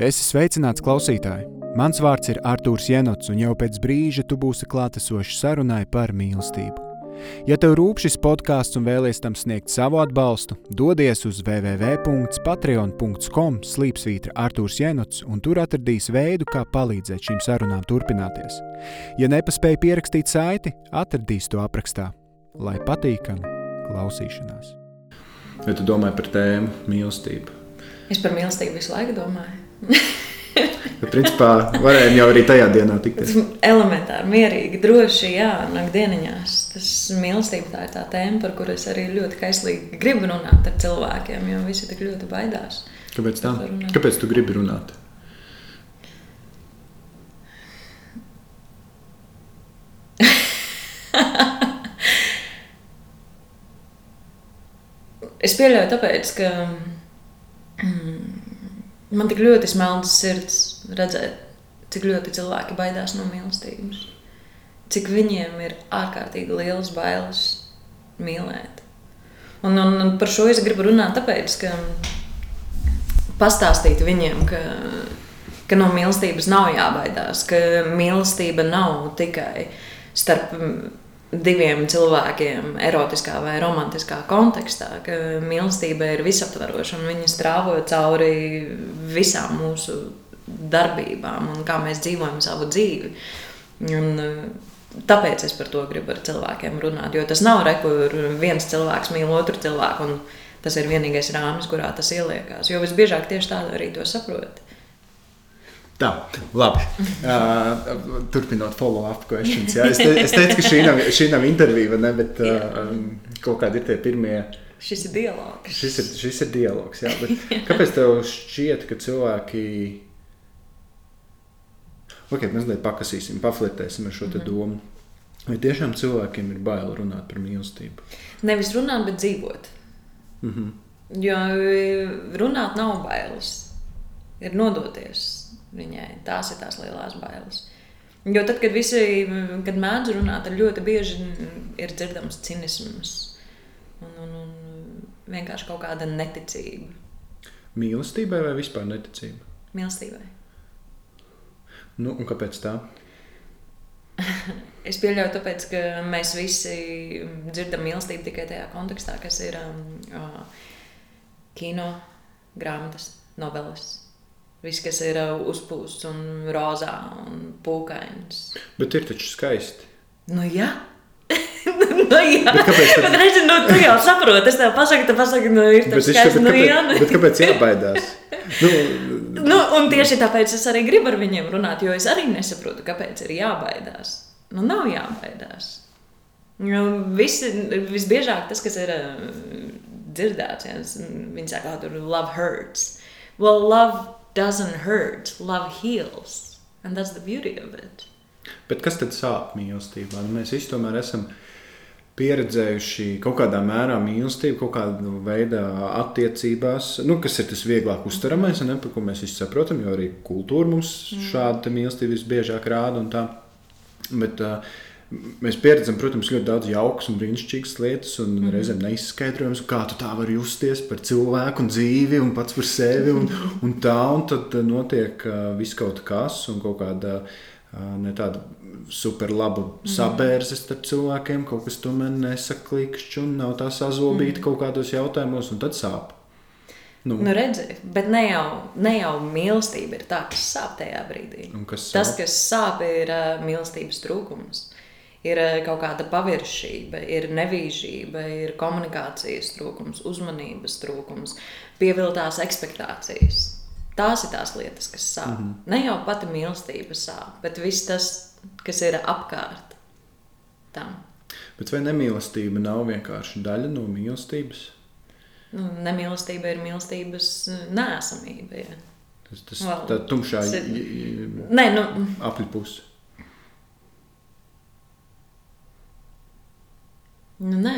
Esi sveicināts klausītāji! Mans vārds ir Artūrs Jenots, un jau pēc brīža tu būsi klātesošs sarunai par mīlestību. Ja tev rūp šis podkāsts un vēlies tam sniegt savu atbalstu, dodies uz www.patreon.com slīpsvītra Artūrs Jenots, un tur atradīs veidu, kā palīdzēt šīm sarunām turpināties. Ja nepaspēji pierakstīt saiti, atradīs to aprakstā. Lai patīkami klausīšanās! Vai tu domā par tēmu mīlestību? Es par mīlestību visu laiku domāju. Bet, principā, varējām jau arī tajā dienā tikties. Elementāri, mierīgi, droši, jā, nakdieniņās. Tas mīlestība tā ir tā tēma, par kuru es arī ļoti kaislīgi gribu runāt ar cilvēkiem, jo visi tik ļoti baidās. Kāpēc tā? Kāpēc tu gribi runāt? es pieļauju, tāpēc, ka mm, man tik ļoti smeltas sirds redzēt, cik ļoti cilvēki baidās no mīlestības. Cik viņiem ir ārkārtīgi liels bailes mīlēt. Un, un, un par šo es gribu runāt, tāpēc, ka pastāstīt viņiem, ka, ka no mīlestības nav jābaidās, ka mīlestība nav tikai starp diviem cilvēkiem, erotiskā vai romantiskā kontekstā, ka mīlestība ir visaptvaroša un viņa strāvo cauri visām mūsu darbībām un kā mēs dzīvojam savu dzīvi. Un, tāpēc es par to gribu ar cilvēkiem runāt, jo tas nav re, kur viens cilvēks mīl otru cilvēku un tas ir vienīgais rāmis, kurā tas ieliekās. Jo visbiežāk tieši tā arī to saproti. Tā, labi. Uh, turpinot follow-up questions. Jā. Es, te, es teicu, ka šī nav, šī nav intervija, ne, bet uh, kaut kādi ir tie pirmie. Šis ir dialogs. Šis ir, šis ir dialogs, jā. Bet kāpēc tev šķiet, ka cilvēki... Ok, mazliet pakasīsim, paflirtēsim ar šo te domu. Vai tiešām cilvēkiem ir bail runāt par mīlestību? Nevis runāt, bet dzīvot. Mm -hmm. Jo runāt nav bailes. Ir nodoties viņai. Tās ir tās lielās bailes. Jo tad, kad visi, kad mēdz runāt, ļoti bieži ir dzirdams cinisms un, un, un vienkārši kaut kāda neticība. Mīlestībai vai vispār neticība? Mīlestībai. Nu, un kāpēc tā? es pieļauju, tāpēc, ka mēs visi dzirdam mīlestību tikai tajā kontekstā, kas ir um, uh, kino, grāmatas, noveles. Viss, kas ir uh, uzpūsts un rozā un pūkains. Bet ir taču skaisti. Nu, jā. nu, jā. Bet kāpēc tad... Bet, redzi, nu, tu jau saproti, es tev pasaku, tu pasaki, nu, ir tas skaisti, nu, jā. Bet kāpēc jābaidās? Nu, nu, un tieši tāpēc es arī gribu ar viņiem runāt, jo es arī nesaprotu, kāpēc ir jābaidās. Nu, nav jābaidās. Nu, visi, visbiežāk tas, kas ir uh, dzirdēts, ja, viņi saka, ka love hurts. Well, love doesn't hurt, love heals. And that's the beauty of it. Bet kas tad sāp mīlestībā? Nu, mēs visi tomēr esam pieredzējuši kaut kādā mērā mīlestību, kaut kādā veidā attiecībās, nu, kas ir tas vieglāk uztveramais, ne, par ko mēs visi saprotam, jo arī kultūra mums mm. šādu mīlestību visbiežāk rāda un. Bet, uh, Mēs pieredzam, protams, ļoti daudz jaukas un brīnišķīgas lietas, un mm. reizēm neizskaidrojams, kā tu tā vari justies par cilvēku un dzīvi, un pats par sevi. Un, un tā, un tad notiek uh, viss kaut kas, un kaut kāda uh, ne tāda super laba sabērze starp cilvēkiem, kaut kas tomēr nesaklikšķi un nav tā sazobīta mm. kaut kādos jautājumos, un tad sāp. Nu. Nu, redzi, bet ne jau, ne jau mīlestība ir tā, kas sāp tajā brīdī. Kas sāp? Tas, kas sāp, ir uh, mīlestības trūkums ir eh, kaut kāda paviršība, ir nevīžība, ir komunikācijas trūkums, uzmanības trūkums, pieviltās expectācijas. Tās ir tās lietas, kas sāp. Mm -hmm. Ne jau pati mīlestība sāp, bet viss tas, kas ir apkārt tam. Bet vai nemīlestība nav vienkārši daļa no mīlestības? Nu, nemīlestība ir mīlestības nēsamība. Ja. Tas, tas well, tā tumšā Nē, nu, apļpuse. Nu, nē.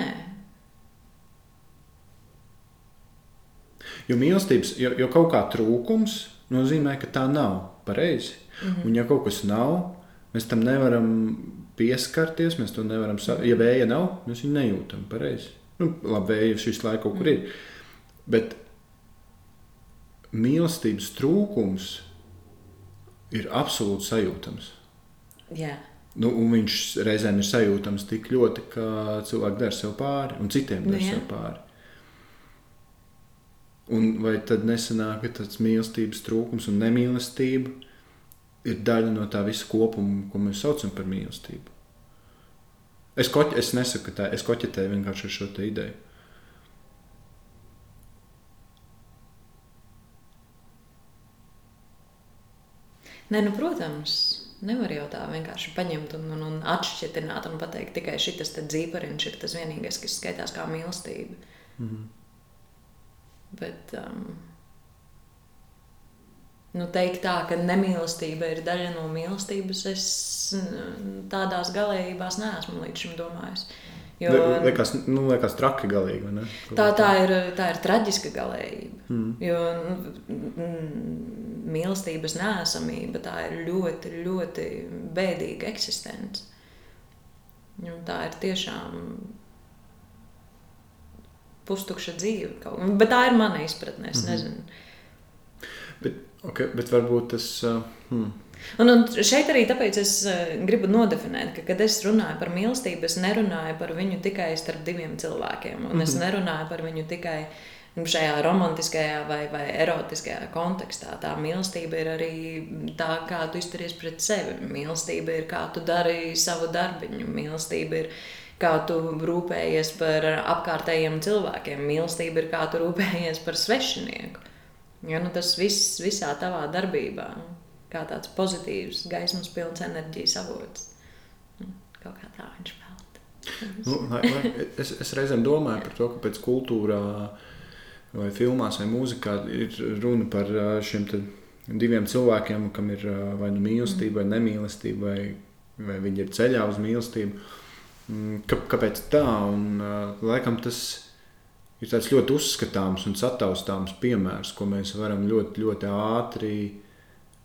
Jo mīlestības, jo, jo kaut kā trūkums nozīmē, ka tā nav pareizi. Mm -hmm. Un ja kaut kas nav, mēs tam nevaram pieskarties, mēs to nevaram. Ja vēja nav, mēs viņu nejūtam pareizi. Nu, labi, vēja šis laiks kaut kur ir. Bet mīlestības trūkums ir absolūti sajūtams. Jā. Nu, un viņš reizēm ir sajūtams tik ļoti, ka cilvēki dara sev pāri un citiem dara Nu, sev pāri. Un vai tad nesanāk, ka tas mīlestības trūkums un nemīlestība ir daļa no tā visa kopuma, ko mēs saucam par mīlestību? Es, koķ, es nesaku, ka tā es koķetēju vienkārši ar šo ideju. Nē, nu, protams, nevar jau tā vienkārši paņemt un, un, un atšķirt un pateikt, tikai šis dzīvoriņš ir tas vienīgais, kas skaitās kā mīlestība. Mm -hmm. Bet um, nu, teikt tā, ka nemīlestība ir daļa no mīlestības, es mm, tādās galējībās neesmu līdz šim domājis. Jo, Liekas, nu, liekas traki galīgi. ne? Tā, tā, ir, tā ir traģiska galējība. Mm. Jo nu, mm, mīlestības nēsamība tā ir ļoti, ļoti bēdīga eksistence. Un tā ir tiešām pustukša dzīve. kaut- Bet tā ir mana izpratne. Es Mhm. nezinu. Bet, okay, bet varbūt tas. Uh, hmm. Un, un šeit arī tāpēc es eh, gribu nodefinēt, ka, kad es runāju par mīlestību, es nerunāju par viņu tikai starp diviem cilvēkiem. Un es Mhm. nerunāju par viņu tikai šajā romantiskajā vai, vai erotiskajā kontekstā. Tā mīlestība ir arī tā, kā tu izturies pret sevi. Mīlestība ir kā tu dari savu darbiņu. Mīlestība ir kā tu rūpējies par apkārtējiem cilvēkiem. Mīlestība ir kā tu rūpējies par svešinieku. Ja, nu tas viss visā tavā darbībā, kā tāds pozitīvs, gaismas pilns enerģijas avots. Nu, Kaut kā tā viņš pelna. Nu, lai, lai, es, es reizēm domāju par to, ka pēc kultūrā, vai filmās, vai mūzikā ir runa par šiem diviem cilvēkiem, kam ir vai nu mīlestība, vai nemīlestība, vai, vai viņi ir ceļā uz mīlestību. Mm, Kā, kāpēc tā? Un, laikam tas ir tāds ļoti uzskatāms un sataustāms piemērs, ko mēs varam ļoti, ļoti ātri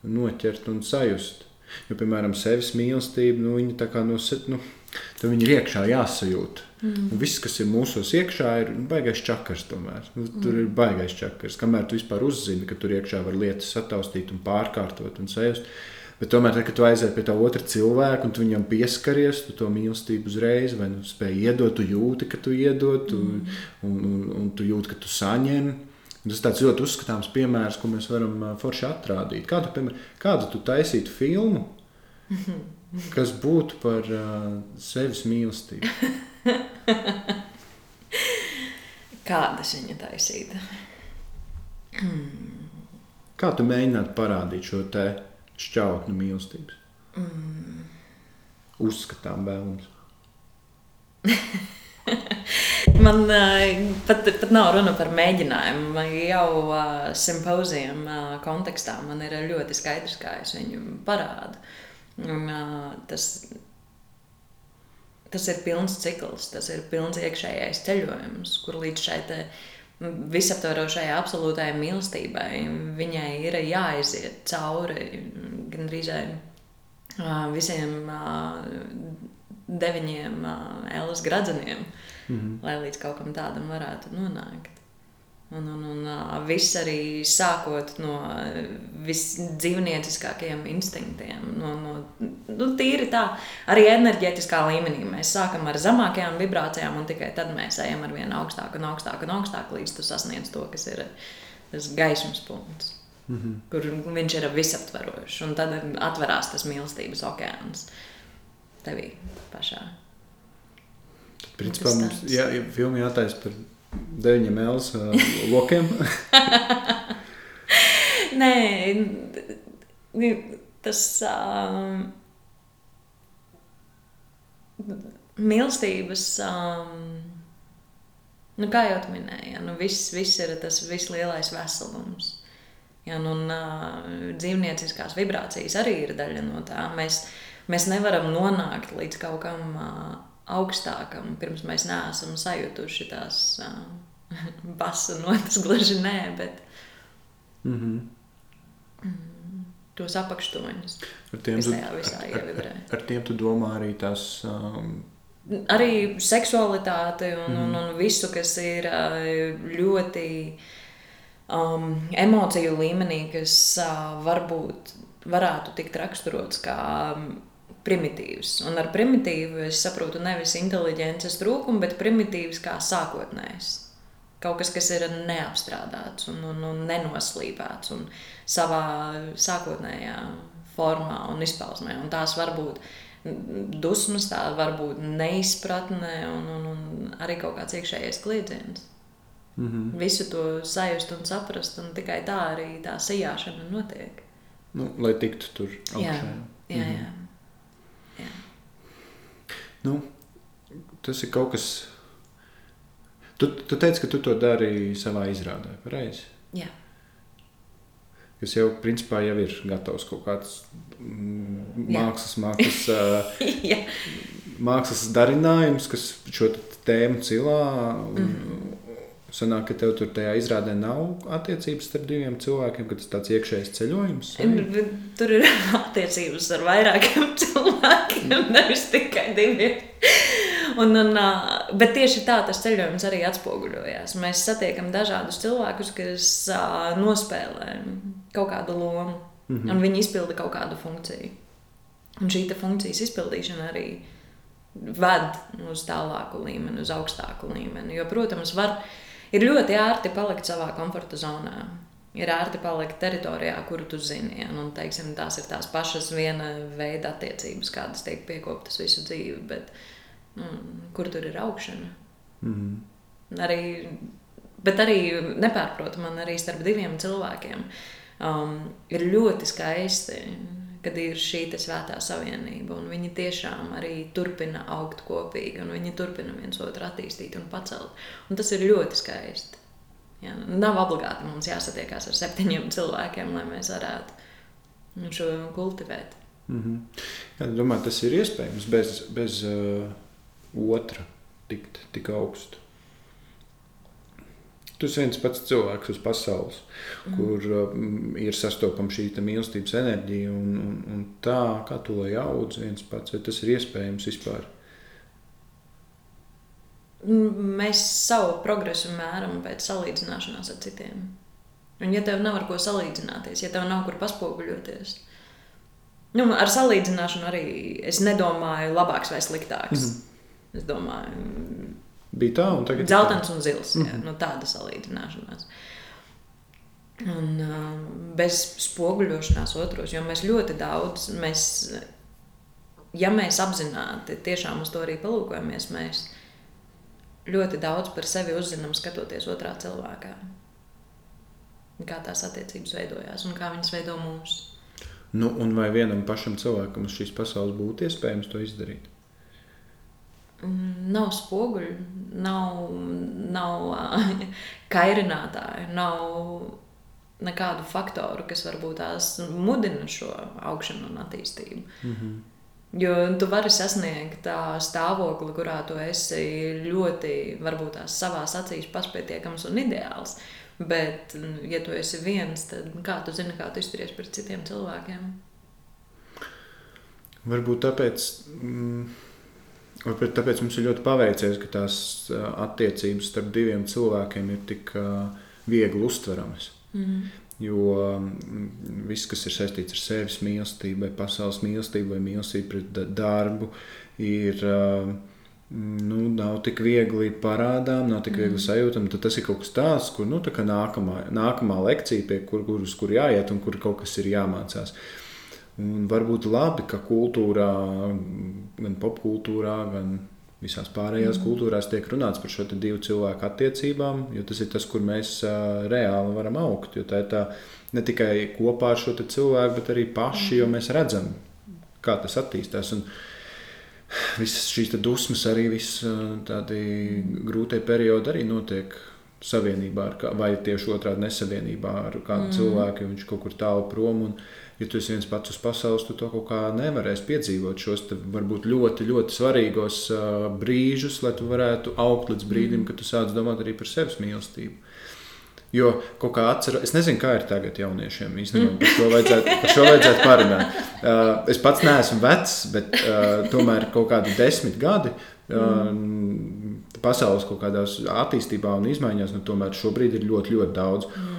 noķert un sajust. Jo, piemēram, sevis mīlestība, nu, viņa tā kā no se- nu, Tad viņi ir iekšā jāsajūt. Mm. Un viss, kas ir mūsos iekšā, ir nu, baigais čakars. Tomēr. Nu, tur mm. ir baigais čakars. Kamēr tu vispār uzzini, ka tur iekšā var lietas sataustīt un pārkārtot un sajust. Bet tomēr, tad, kad tu aizies pie tā otra cilvēka un tu viņam pieskaries, tu to mīlestību uzreiz vai nu spēj iedot, tu jūti, ka tu iedod, tu, mm. un, un, un tu jūti, ka tu saņem. Tas ir ļoti uzskatāms piemērs, ko mēs varam forši atrādīt. Kādu, piemēram, kādu tu taisītu filmu, kas būtu par uh, sevis mīlestību? Kādas viņa taisīta? Kā tu mēģinātu parādīt šo te šķautni mīlestības? Mm. Uzskatām vēlams. Man uh, pat, pat nav runa par mēģinājumu. Man jau uh, simpozijam uh, kontekstā man ir ļoti skaidrs, kā es viņu parādu. Un, uh, tas, tas ir pilns cikls, tas ir pilns iekšējais ceļojums, kur līdz šai visaptvarošajai absolūtajai mīlestībai viņai ir jāiziet cauri gandrīz uh, visiem uh, deviņiem uh, Elas gradzeniem, mm -hmm. lai līdz kaut kam tādam varētu nonākt. Un, un, un viss arī sākot no visdzīvnieciskākajiem instinktiem, no, no nu, tīri tā, arī enerģētiskā līmenī. Mēs sākam ar zemākajām vibrācijām, un tikai tad mēs ejam ar vien augstāk un augstāk un augstāk, līdz tu sasniedz to, kas ir tas gaismas punkts, mm -hmm. kur viņš ir visaptverošs. Un tad atverās tas mīlestības okeāns tevī pašā. Principā mums jā, ja filma jātaisa par deviņiem mēls uh, lokiem. Nē, tas um, mīlestības, um, nu, kā jau minēju, ja, nu, viss, viss ir tas vislielais veselums. Ja, nu, un, uh, dzīvnieciskās vibrācijas arī ir daļa no tā. Mēs, mēs nevaram nonākt līdz kaut kam uh, augstākam, pirms mēs neesam sajutuši tās uh, basu notas, gluži nē, bet Mm -hmm. tos apakštoņus. ar, tiem tu, ar, ar, ievibrē. ar tiem tu domā arī tās. Um, Arī seksualitāte un, mm. un, Mhm. un visu, kas ir ļoti um, emociju līmenī, kas uh, varbūt varētu tikt raksturots kā primitīvs. Un ar primitīvu es saprotu nevis inteliģences trūkumu, bet primitīvs kā sākotnējs. Kaut kas, kas ir neapstrādāts un, un, un nenoslīpēts un savā sākotnējā formā un izpausmē. Un tās var būt dusmas, tā var būt neizpratne un, un, un arī kaut kāds iekšējais kliedziens. Mm -hmm. Visu to sajust un saprast, un tikai tā arī tā sajāšana notiek. Nu, lai tiktu tur augšā. Jā, jā, jā. jā. Nu, tas ir kaut kas. Tu, tu teici, ka tu to dari savā izrādē, pareizi? Jā. Kas jau principā jau ir gatavs kaut kāds mm, mākslas, mākslas, mākslas darinājums, kas šo tēmu cilā. Un, mm -hmm. Sanāk, ka tev tur tajā izrādē nav attiecības starp diviem cilvēkiem, ka tas tāds iekšējs ceļojums. Arī? Tur ir attiecības ar vairākiem cilvēkiem, nevis tikai diviem. Un, un, bet tieši tā tas ceļojums arī atspoguļojās. Mēs satiekam dažādus cilvēkus, kas nospēlē kaut kādu lomu, mm -hmm. un viņi izpilda kaut kādu funkciju. Un šī funkcijas izpildīšana arī ved uz tālāku līmeni, uz augstāku līmeni. Jo, protams, var ir ļoti ērti palikt savā komforta zonā. Ir ērti palikt teritorijā, kuru tu zini. Ja? Un, teiksim, tās ir tās pašas viena veida attiecības, kādas tiek piekoptas visu dzīvi. Bet, nu, kur tur ir augšana? Mm -hmm. arī, bet arī nepārprotamam, arī starp diviem cilvēkiem um, ir ļoti skaisti kad ir šī svētā savienība. Viņi tiešām arī turpina augt kopīgi, un viņi turpina viens otru attīstīt un pacelt. Un tas ir ļoti skaisti. Jā, nav obligāti mums jāsatiekās ar septiņiem cilvēkiem, lai mēs varētu šo kultivēt. Mm -hmm. Jā, domāju, tas ir iespējams bez, bez uh, otra tikt tik augstu. Tu esi viens pats cilvēks uz pasaules, mm. kur um, ir sastopama šī mīlestības enerģija, un, un, un tā, kā tu lai audz viens pats, vai tas ir iespējams vispār? Mēs savu progresu mēram pēc salīdzināšanās ar citiem. Un, ja tev nav ar ko salīdzināties, ja tev nav kur paspoguļoties, nu, ar salīdzināšanu arī es nedomāju labāks vai sliktāks. Mm. Es domāju, bija tā, un tagad zeltains un zils. Mm -hmm. jā, nu, tāda salīdzināšanās. Un, uh, bez spoguļošanās otros, jo mēs ļoti daudz, mēs, ja mēs apzināti tiešām uz to arī palūkojamies, mēs ļoti daudz par sevi uzzinām skatoties otrā cilvēkā. Kā tās attiecības veidojās un kā viņas veido mūsu. Nu, un vai vienam pašam cilvēkam uz šīs pasaules būtu iespējams to izdarīt? Mm, nav spoguļu, nav, nav kairinātāju, nav nekādu faktoru, kas varbūt tās mudina šo augšanu un attīstību. Mm -hmm. Jo tu vari sasniegt tā stāvokli, kurā tu esi ļoti, varbūt tās savās acīs pašpietiekams un ideāls. Bet, ja tu esi viens, tad kā tu zini, kā tu izturies pret citiem cilvēkiem? Varbūt tāpēc. Mm Varbūt tāpēc mums ir ļoti paveicies, ka tās attiecības starp diviem cilvēkiem ir tik viegli uztveramas. Mm. Jo viss, kas ir saistīts ar sevis mīlestību, vai pasaules mīlestību, vai mīlestību pret darbu, ir. Nu, nav tik viegli parādām, nav tik viegli mm. sajūtam. Tad tas ir kaut kas tāds, kur nu, tā nākamā, nākamā lekcija, pie kur, kur, kur jāiet un kur kaut kas ir jāmācās. Uh, Un varbūt labi, ka kultūrā, gan popkultūrā, gan visās pārējās mm. kultūrās tiek runāts par šo divu cilvēku attiecībām, jo tas ir tas, kur mēs reāli varam augt. Jo tā ir tā ne tikai kopā ar šo cilvēku, bet arī paši, mm. jo mēs redzam, kā tas attīstās. Un visas šīs dusmas, arī tādi grūtie periodi arī notiek savienībā, ar, vai tieši otrādi nesavienībā ar kādu mm. cilvēku, jo viņš kaut kur tālu prom. Un, ja tu esi viens pats uz pasaules, tu to kaut kā nevarēsi piedzīvot šos varbūt ļoti, ļoti svarīgos uh, brīžus, lai tu varētu augt līdz brīdim, mm. kad tu sāc domāt arī par sevis mīlestību. Jo kaut kā atceros, es nezinu, kā ir tagad jauniešiem. Īstenībā par šo vajadzētu, par šo vajadzētu parunāt. Uh, es pats neesmu vecs, bet uh, tomēr kaut kādi desmit gadi. Uh, pasaules kaut kādās attīstībā un izmaiņās, nu, tomēr šobrīd ir ļoti, ļoti daudz. Mm.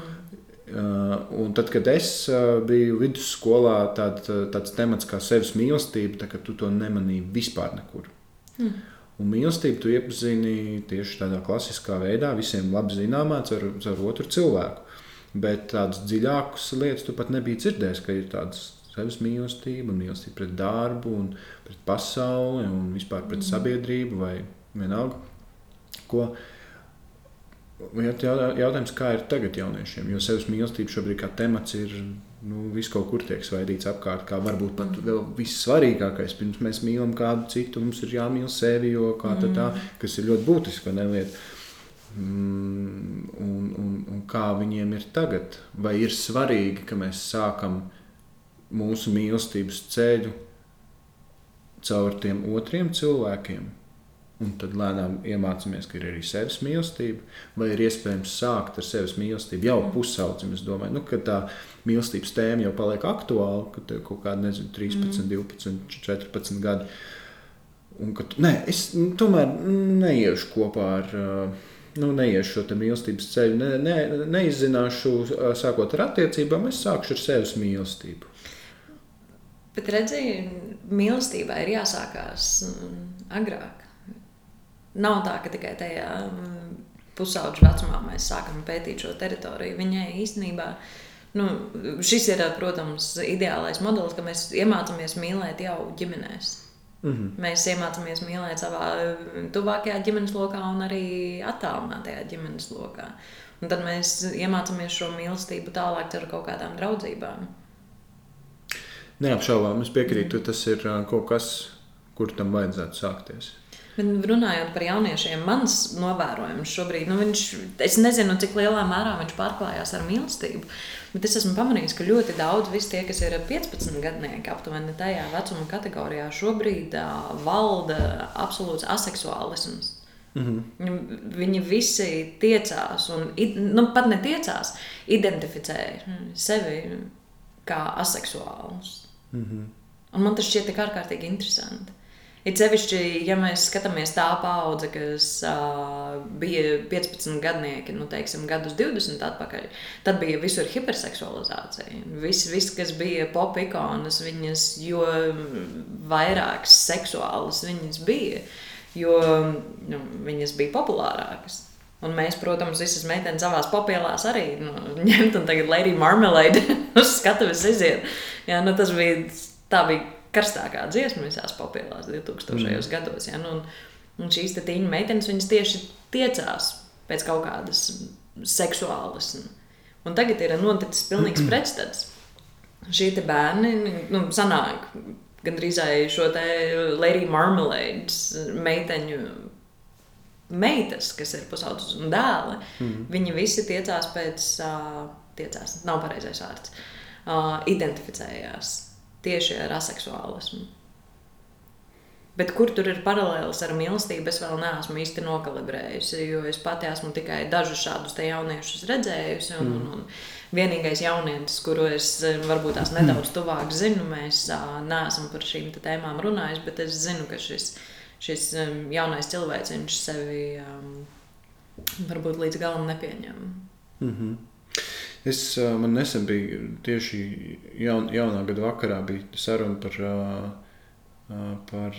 Uh, un tad, kad es uh, biju vidusskolā, tād, tāds temats kā sevis mīlestība, tā, tu to nemanīji vispār nekur. Mm. Un mīlestību tu iepazini tieši tādā klasiskā veidā, visiem labi zināmā, ar, ar otru cilvēku. Bet tādas dziļākas lietas tu pat nebija dzirdējis, ka ir tādas sevis mīlestība, mīlestība pret darbu, un pret pasauli un vispār pret mm. sabiedrību vai vienalga. Ko, uh, Jautājums, kā ir tagad jauniešiem? Jo sevis mīlestība šobrīd kā temats ir nu, viss kaut kur tiek svaidīts apkārt. Kā varbūt pat mm. vēl vissvarīgākais. Pirms mēs mīlam kādu citu, mums ir jāmīl sevi, jo kā tā, tā mm. kas ir ļoti būtiska lieta. Mm, un, un, un kā viņiem ir tagad? Vai ir svarīgi, ka mēs sākam mūsu mīlestības ceļu caur tiem otriem cilvēkiem? Un tad lēnām iemācāmies, ka ir arī sevis mīlestība, vai ir iespējams sākt ar sevis mīlestību jau pusaudzim. Es domāju, nu, ka tā mīlestības tēma jau paliek aktuāla, kad tev kaut kāda, nezinu, 13, mm. 12, 14 gadi. Un, kad, nē, es nu, tomēr neiešu kopā ar. Nu, neiešu šo mīlestības ceļu, ne, ne, neizzināšu, sākot ar attiecībām, es sākšu ar sevis mīlestību. Bet redziet, mīlestībai ir jāsākās agrāk. Nav tā, ka tikai tajā mm, pusauģa vecumā mēs sākam pētīt šo teritoriju. Viņai īstenībā nu, šis ir, protams, ideālais modelis, ka mēs iemācāmies mīlēt jau ģimenēs. Mm -hmm. Mēs iemācāmies mīlēt savā mm, tuvākajā ģimenes lokā un arī attālinātajā ģimenes lokā. Un tad mēs iemācāmies šo mīlestību tālāk ar kaut kādām draudzībām. Neapšaubām, es piekrītu, tas ir kaut kas, kur tam vajadzētu sākties. Bet runājot par jauniešiem, mans novērojums šobrīd, nu viņš, es nezinu, cik lielā mērā viņš pārklājās ar mīlestību. Bet es esmu pamanījis, ka ļoti daudz visi tie, kas ir 15 gadnieki, aptuveni tajā vecuma kategorijā, šobrīd uh, valda absolūts aseksuālisms. Mm -hmm. Viņi visi tiecās, un nu, pat ne tiecās, identificē sevi kā aseksuālus. Mm -hmm. Un man tas šķiet tik ārkārtīgi interesanti. It sevišķi, ja mēs skatāmies tā paudze, kas uh, bija 15 gadnieki, nu, teiksim, gadus 20 atpakaļ, tad bija visur hiperseksualizācija. Viss, vis, kas bija pop ikonas, viņas jo vairāk seksuālas viņas bija, jo nu, viņas bija populārākas. Un mēs, protams, visas meitenes savā papielās arī nu, ņemt un tagad Lady Marmalade uz skatuves iziet. Jā, nu, tas bija, tā bija karstākā dziesma visās populārās 2000. Mm. gados. Ja? Nu, un, un šīs tīņa meitenes tieši tiecās pēc kaut kādas seksuālas. Un, un tagad ir noticis pilnīgs pretstats. Šie bērni nu, sanāk gandrīz šo te Lady Marmalade meiteņu. Meitas, kas ir pusaudzes un dēli, mm. viņi visi tiecās pēc, uh, tiecās, nav pareizais vārds, uh, identificējās tieši ar aseksuālismu. Bet kur tur ir paralēlis ar mīlestību, es vēl neesmu īsti nokalibrējusi. Jo es pati esmu tikai dažus šādus jauniešus redzējusi. Un, mm. un, un vienīgais jaunietis, kuru es eh, varbūt tās nedaudz tuvāk zinu, mēs neesam par šīm tēmām runājuši. Bet es zinu, ka šis, šis jaunais cilvēks sevi um, varbūt līdz galam nepieņem. Mm -hmm. Es man nesen biju tieši jaun, jaunā gada vakarā, bija saruna par, par,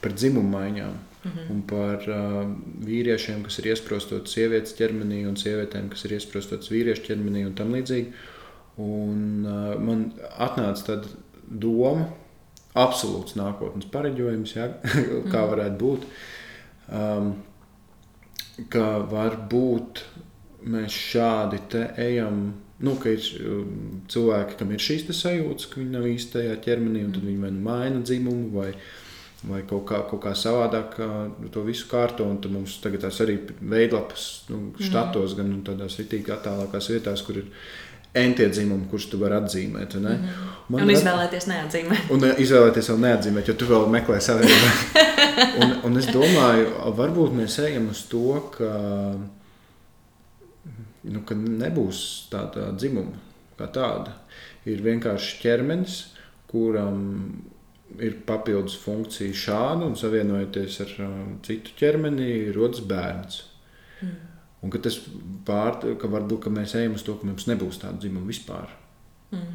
par dzimumu maiņām. Mm -hmm. Un par uh, vīriešiem, kas ir iesprostots sievietes ķermenī, un sievietēm, kas ir iesprostots vīriešu ķermenī, un tam līdzīgi. Un, uh, man atnāca tāda doma, absolūts nākotnes pareģojums, ja, kā mhm. varētu būt. Um, ka var būt mēs šādi ejam. Nu, ka ir um, cilvēki, kam ir šīs sajūtas, ka viņi nav īsti tajā ķermenī, un tad viņi vai nu maina dzimumu, vai, vai kaut, kā, kaut kā savādāk to visu kārto. Tad mums tagad tās arī veidlapas nu, štatos, gan tādās ritīgi attālākās vietās, kur ir entie dzimumi, kurus tu vari atzīmēt. Mm -hmm. Man un izvēlēties neatzīmēt. Un izvēlēties vēl neatzīmēt, jo tu vēl meklē savienību. un, un es domāju, varbūt mēs ejam uz to, ka nu, ka nebūs tāda dzimuma kā tāda. Ir vienkārši ķermenis, kuram ir papildus funkcija šāda, un savienojoties ar uh, citu ķermeni, rodas bērns. Mm. Un ka tas pār, ka varbūt ka mēs ejam uz to, ka mums nebūs tāda dzimuma vispār. Mm.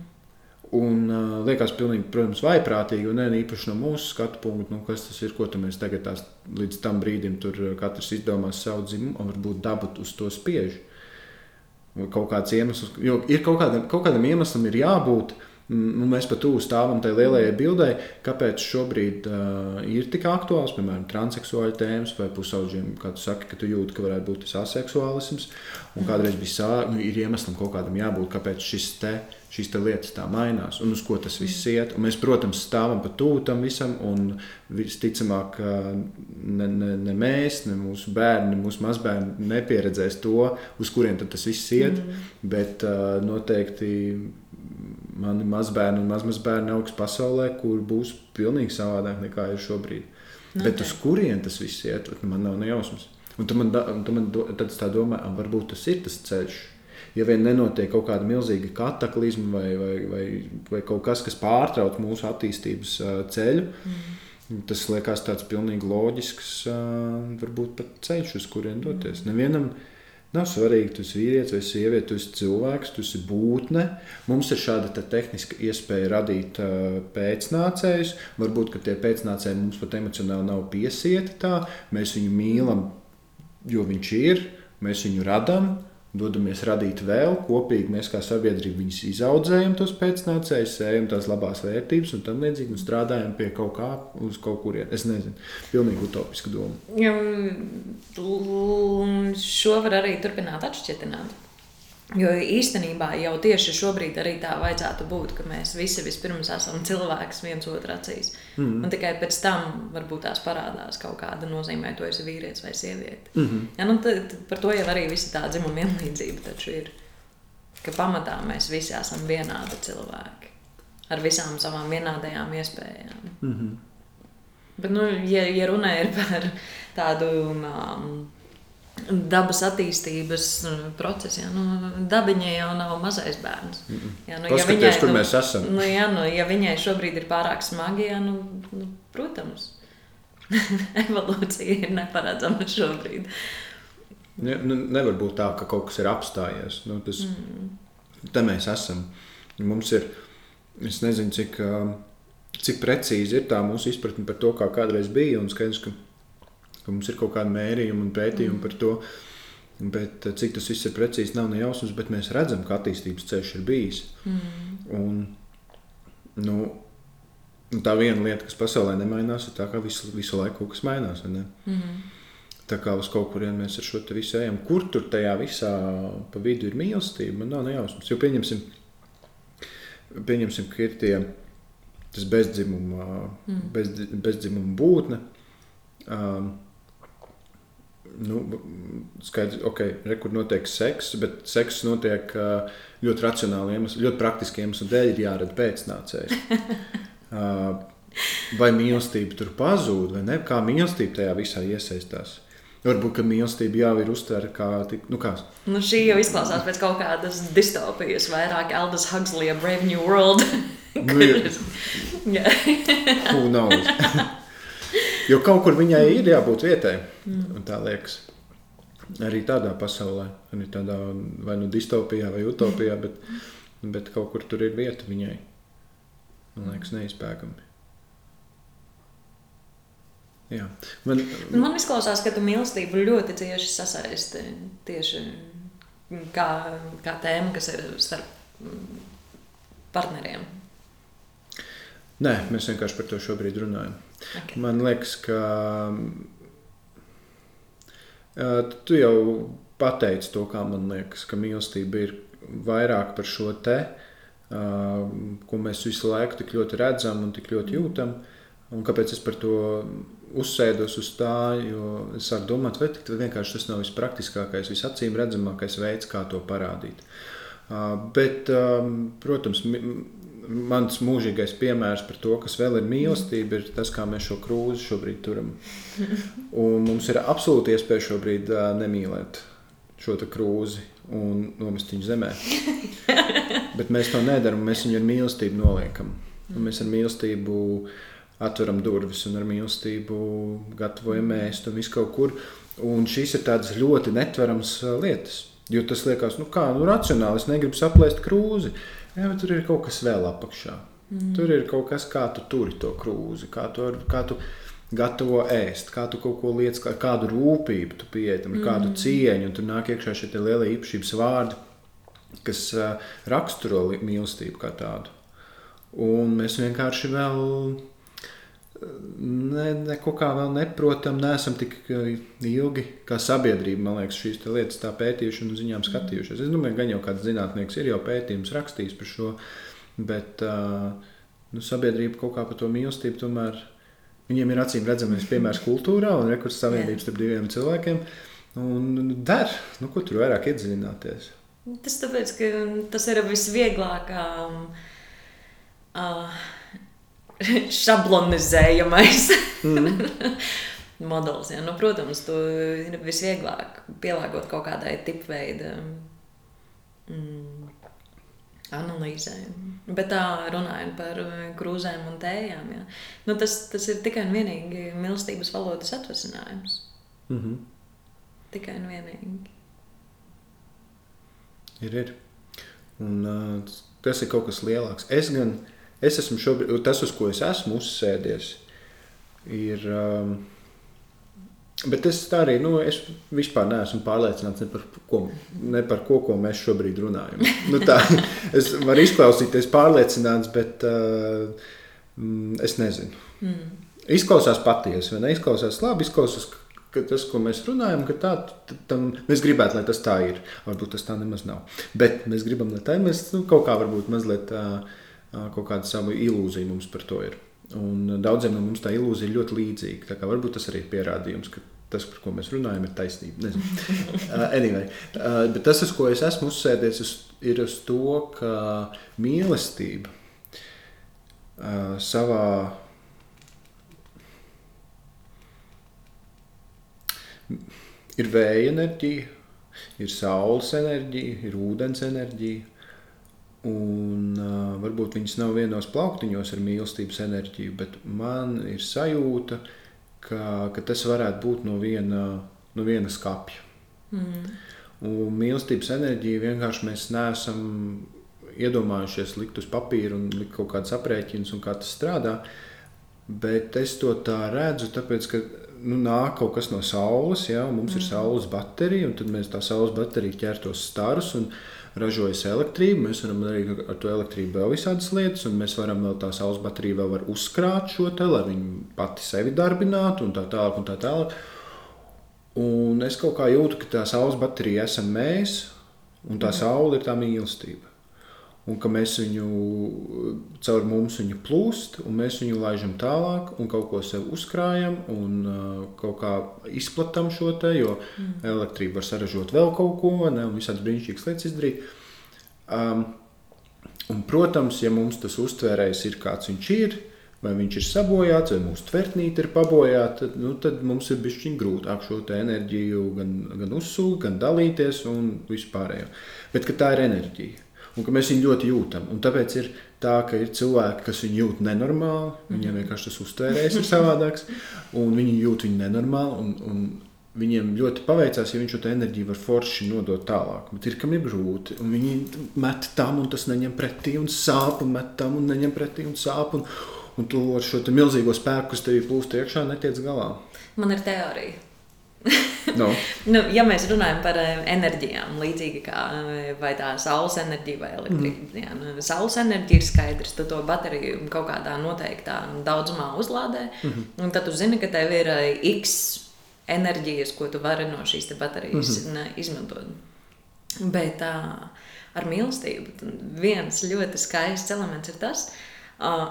Un uh, liekas, pilnīgi, protams, vaiprātīgi, un ne īpaši no mūsu skatu punkta, nu, kas tas ir, ko mēs tagad tās, līdz tam brīdim tur katrs izdomās savu dzimumu, un varbūt daba uz to spiež. Kaut kāds iemesls, jo ir kaut, kāda, kaut kādam iemeslam ir jābūt, Nu, mēs pat tuvu stāvam tajā lielajai bildē, kāpēc šobrīd uh, ir tik aktuāls, piemēram, transseksuāļu tēmas vai pusauģiem, kā tu saki, ka tu jūti, ka varētu būt tas aseksuālisms. Un kādreiz bija sā, nu, ir iemeslam kaut kādam jābūt, kāpēc šis te, šīs te lietas tā mainās un uz ko tas viss iet. Un mēs, protams, stāvam pa tuvu tam visam un visticamāk ne, ne, ne mēs, ne mūsu bērni, ne mūsu mazbērni nepieredzēs to, uz kurien tas viss iet, mm. bet uh, noteikti mani mazbērni un mazmazbērni augs pasaulē, kur būs pilnīgi savādāk nekā ir šobrīd. Nu, Bet uz kurien tas viss iet, man nav nejausmas. Un tad man, un tad man do, tad tā domā, varbūt tas ir tas ceļš. Ja vien nenotiek kaut kāda milzīga kataklizma vai, vai, vai, vai kaut kas, kas pārtrauc mūsu attīstības ceļu, mm. tas liekas tāds pilnīgi loģisks, varbūt pat ceļš, uz kurien doties. Mm. Nevienam, uh, Nav svarīgi, tu esi vīrietis vai sieviete, tu esi cilvēks, tu esi būtne. Mums ir šāda tehniska iespēja radīt uh, pēcnācējus. Varbūt tie pēcnācēji mums pat emocionāli nav piesieti tā. Mēs viņu mīlam, jo viņš ir, mēs viņu radām dodamies radīt vēl kopīgi. Mēs kā sabiedrība viņus izaudzējam, tos pēcnācējus, sējam tās labās vērtības un tam līdzīgi un strādājam pie kaut kā uz kaut kurien. Es nezinu, pilnīgi utopiska doma. Šo var arī turpināt atšķirt. Jo īstenībā jau tieši šobrīd arī tā vajadzētu būt, ka mēs visi vispirms esam cilvēks viens otru acīs. Mm. Un tikai pēc tam varbūt tās parādās kaut kāda nozīmē, to esi vīrietis vai sieviete. Mm -hmm. ja, nu, tad, par to jau arī visi tā dzimuma vienlīdzība taču ir. Ka pamatā mēs visi esam vienādi cilvēki ar visām savām vienādajām iespējām. Mm -hmm. Bet, nu, ja, ja runa ir par tādu um, dabas attīstības mm, procesā. Nu, dabiņai jau nav mazais bērns. Jā, nu, ja viņai, kur nu, mēs esam. Nu, jā, nu, ja viņai šobrīd ir pārāk smagi, jā, nu, nu, protams, evolūcija ir neparedzama šobrīd. Ne, nu, nevar būt tā, ka kaut kas ir apstājies. Nu, tas, mm. Te mēs esam. Mums ir, es nezinu, cik, cik precīzi ir tā mūsu izpratne par to, kā kādreiz bija. Un skaidrs, ka ka mums ir kaut kāda mērījuma un pētījuma mm. par to. Bet eh, cik tas viss ir precīzi, nav ne jausmas, bet mēs redzam, ka attīstības ceļš ir bijis. Mm. Un, nu, tā viena lieta, kas pasaulē nemainās, ir tā, ka visu, visu laiku kaut kas mainās. Mm. Tā kā uz kaut kurien mēs ar šo visu ejam, kur tur tajā visā pa vidu ir mīlestība, man nav nejausmas. Jo pieņemsim, pieņemsim ka ir tie, tas bezdzimuma, mm. bez, bezdzimuma būtne. Um, nu, skaidrs, ok, rekur notiek seks, bet seks notiek ļoti racionāli iemesli, ļoti praktiski iemesli dēļ ir jārada pēcnācējs. vai mīlestība tur pazūd, vai ne? Kā mīlestība tajā visā iesaistās? Varbūt, mīlestība jau ir uztverta kā tik, nu kā. Nu, šī jau izklausās pēc kaut kādas distopijas, vairāk Aldous Huxley, Brave New World. nu. Who knows? Jo kaut kur viņai ir jābūt vietai. Mm. Tā liekas. Arī tādā pasaulē, arī tādā vai nu distopijā, vai utopijā, bet, bet kaut kur tur ir vieta viņai. Man liekas, neizpēkami. Jā. Man, man izklausās, ka tu mīlestību ļoti cieši sasaisti tieši kā, kā tēma, kas ir starp partneriem. Nē, mēs vienkārši par to šobrīd runājam. Okay. Man liekas, ka tu jau pateici to, kā man liekas, ka mīlestība ir vairāk par šo te, ko mēs visu laiku tik ļoti redzam un tik ļoti jūtam. Un kāpēc es par to uzsēdos uz tā, jo es sāku domāt, vai vienkārši tas nav vispraktiskākais, visacīm redzamākais veids, kā to parādīt. Bet, protams, mans mūžīgais piemērs par to, kas vēl ir mīlestība, ir tas, kā mēs šo krūzi šobrīd turam. Un mums ir absolūti iespēja šobrīd uh, nemīlēt šo krūzi un nomest viņu zemē. Bet mēs to nedarām. Mēs viņu ar mīlestību noliekam. Un mēs ar mīlestību atveram durvis un ar mīlestību gatavojam ēst un visu kaut kur. Un šīs ir tādas ļoti netveramas lietas. Jo tas liekas, nu kā, nu racionāli, es negribu saplēst krūzi. Jā, bet tur ir kaut kas vēl apakšā. Mm. Tur ir kaut kas, kā tu turi to krūzi, kā tu, kā tu gatavo ēst, kā tu kaut ko lietas, kā, kādu rūpību tu pieeji tam, mm. kādu cieņu, un tur nāk iekšā šie lielie īpašības vārdi, kas uh, raksturo mīlestību kā tādu. Un mēs vienkārši vēl ne, neko kā vēl neprotam, neesam tik ilgi kā sabiedrība, man liekas, šīs lietas tā pētījuši un ziņām skatījušies. Es domāju, gan jau kāds zinātnieks ir jau pētījums rakstījis par šo, bet uh, nu, sabiedrība kaut kā par to mīlestību tomēr, viņiem ir acīm redzamais piemērs kultūrā un rekurs savienības starp diviem cilvēkiem. Un der, nu, ko tur vairāk iedziļināties? Tas tāpēc, ka tas ir visvieglāk. Um, uh, šablonizējamais mm. modelis. Ja? Nu, protams, to ir visvieglāk pielāgot kaut kādai tipveida mm, analīzēm. Bet tā runājot par krūzēm un tējām, ja? nu, tas, tas ir tikai un vienīgi mīlestības valodas atvasinājums. Mm -hmm. Tikai un vienīgi. Ir, ir. Un, uh, tas ir kaut kas lielāks. Es gan uh, Es esmu šobrīd, tas, uz ko es esmu uzsēdies, ir. Um, bet es tā arī nu, es vispār neesmu pārliecināts ne par ko, ne par ko, ko mēs šobrīd runājam. nu, tā, es varu izklausīties pārliecināts, bet uh, es nezinu. Mm. Izklausās patiesi, vai ne? Izklausās labi, izklausās, ka tas, ko mēs runājam, ka tā, tam, mēs gribētu, lai tas tā ir. Varbūt tas tā nemaz nav. Bet mēs gribam, lai tā ir. Mēs nu, kaut kā varbūt mazliet. Uh, kaut kāda savu ilūziju mums par to ir. Un daudziem no mums tā ilūzija ir ļoti līdzīga. Varbūt tas arī ir pierādījums, ka tas, par ko mēs runājam, ir taisnība. uh, anyway, uh, bet tas, uz ko es esmu uzsēdies, ir uz to, ka mīlestība uh, savā ir vēja enerģija, ir saules enerģija, ir ūdens enerģija Un, uh, varbūt viņas nav vienos plauktiņos ar mīlestības enerģiju, bet man ir sajūta, ka, ka tas varētu būt no viena, no viena skapja. Mm. Un mīlestības enerģiju vienkārši mēs neesam iedomājušies likt uz papīra un likt kaut kādas aprēķinas un kā tas strādā. Bet es to tā redzu, tāpēc, ka nu, nāk kaut kas no saules, ja, mums mm. ir saules baterija, un tad mēs tā saules bateriju ķertos starus. Un, uh, ražojas elektrību. Mēs varam darīt ar to elektrību vēl visādas lietas, un mēs varam vēl tā saules bateriju vēl uzkrāt šo te, lai viņi pati sevi darbinātu un tā tālāk. Un tā tālāk. Un es kaut kā jūtu, ka tā saules baterija esam mēs, un tā saule ir tā mīlestība un ka mēs viņu caur mums viņu plūst, un mēs viņu laižam tālāk, un kaut ko sev uzkrājam, un uh, kaut kā izplatām šo te, jo mm. elektrība var saražot vēl kaut ko, ne, un visādas brīnišķīgas lietas izdarīt. Um, un, protams, ja mums tas uztvērējs ir kāds viņš ir, vai viņš ir sabojāts, vai mūsu tvertnīte ir pabojāta, tad, nu, tad mums ir bijis grūtāk šo enerģiju gan, gan uzsūkt, gan dalīties un vispārējo. Bet tā ir enerģija un ka mēs viņu ļoti jūtam. Un tāpēc ir tā, ka ir cilvēki, kas viņu jūt nenormāli, viņiem mhm. vienkārši tas uztvērējs ir savādāks, un viņi jūt viņu nenormāli. Un, un Viņiem ļoti paveicās, ja viņš šo enerģiju var forši nodot tālāk. Bet ir kam ir grūti. Viņi met tam, un tas neņem pretī, un sāp, un met tam, un neņem pretī, un sāp. Un, un tu ar šo milzīgo spēku, kas tev plūst iekšā, netiec galā. Man ir teorija. No. nu, ja mēs runājam par eh, enerģijām, līdzīgi kā eh, tā saules enerģija vai elektrība, mm. nu, saules enerģija ir skaidrs, tu to bateriju kaut kādā noteiktā daudzumā uzlādē, mm -hmm. un tad tu zini, ka tev ir eh, x enerģijas, ko tu vari no šīs baterijas mm -hmm. izmantot. Bet tā, ar mīlestību viens ļoti skaists elements ir tas, uh,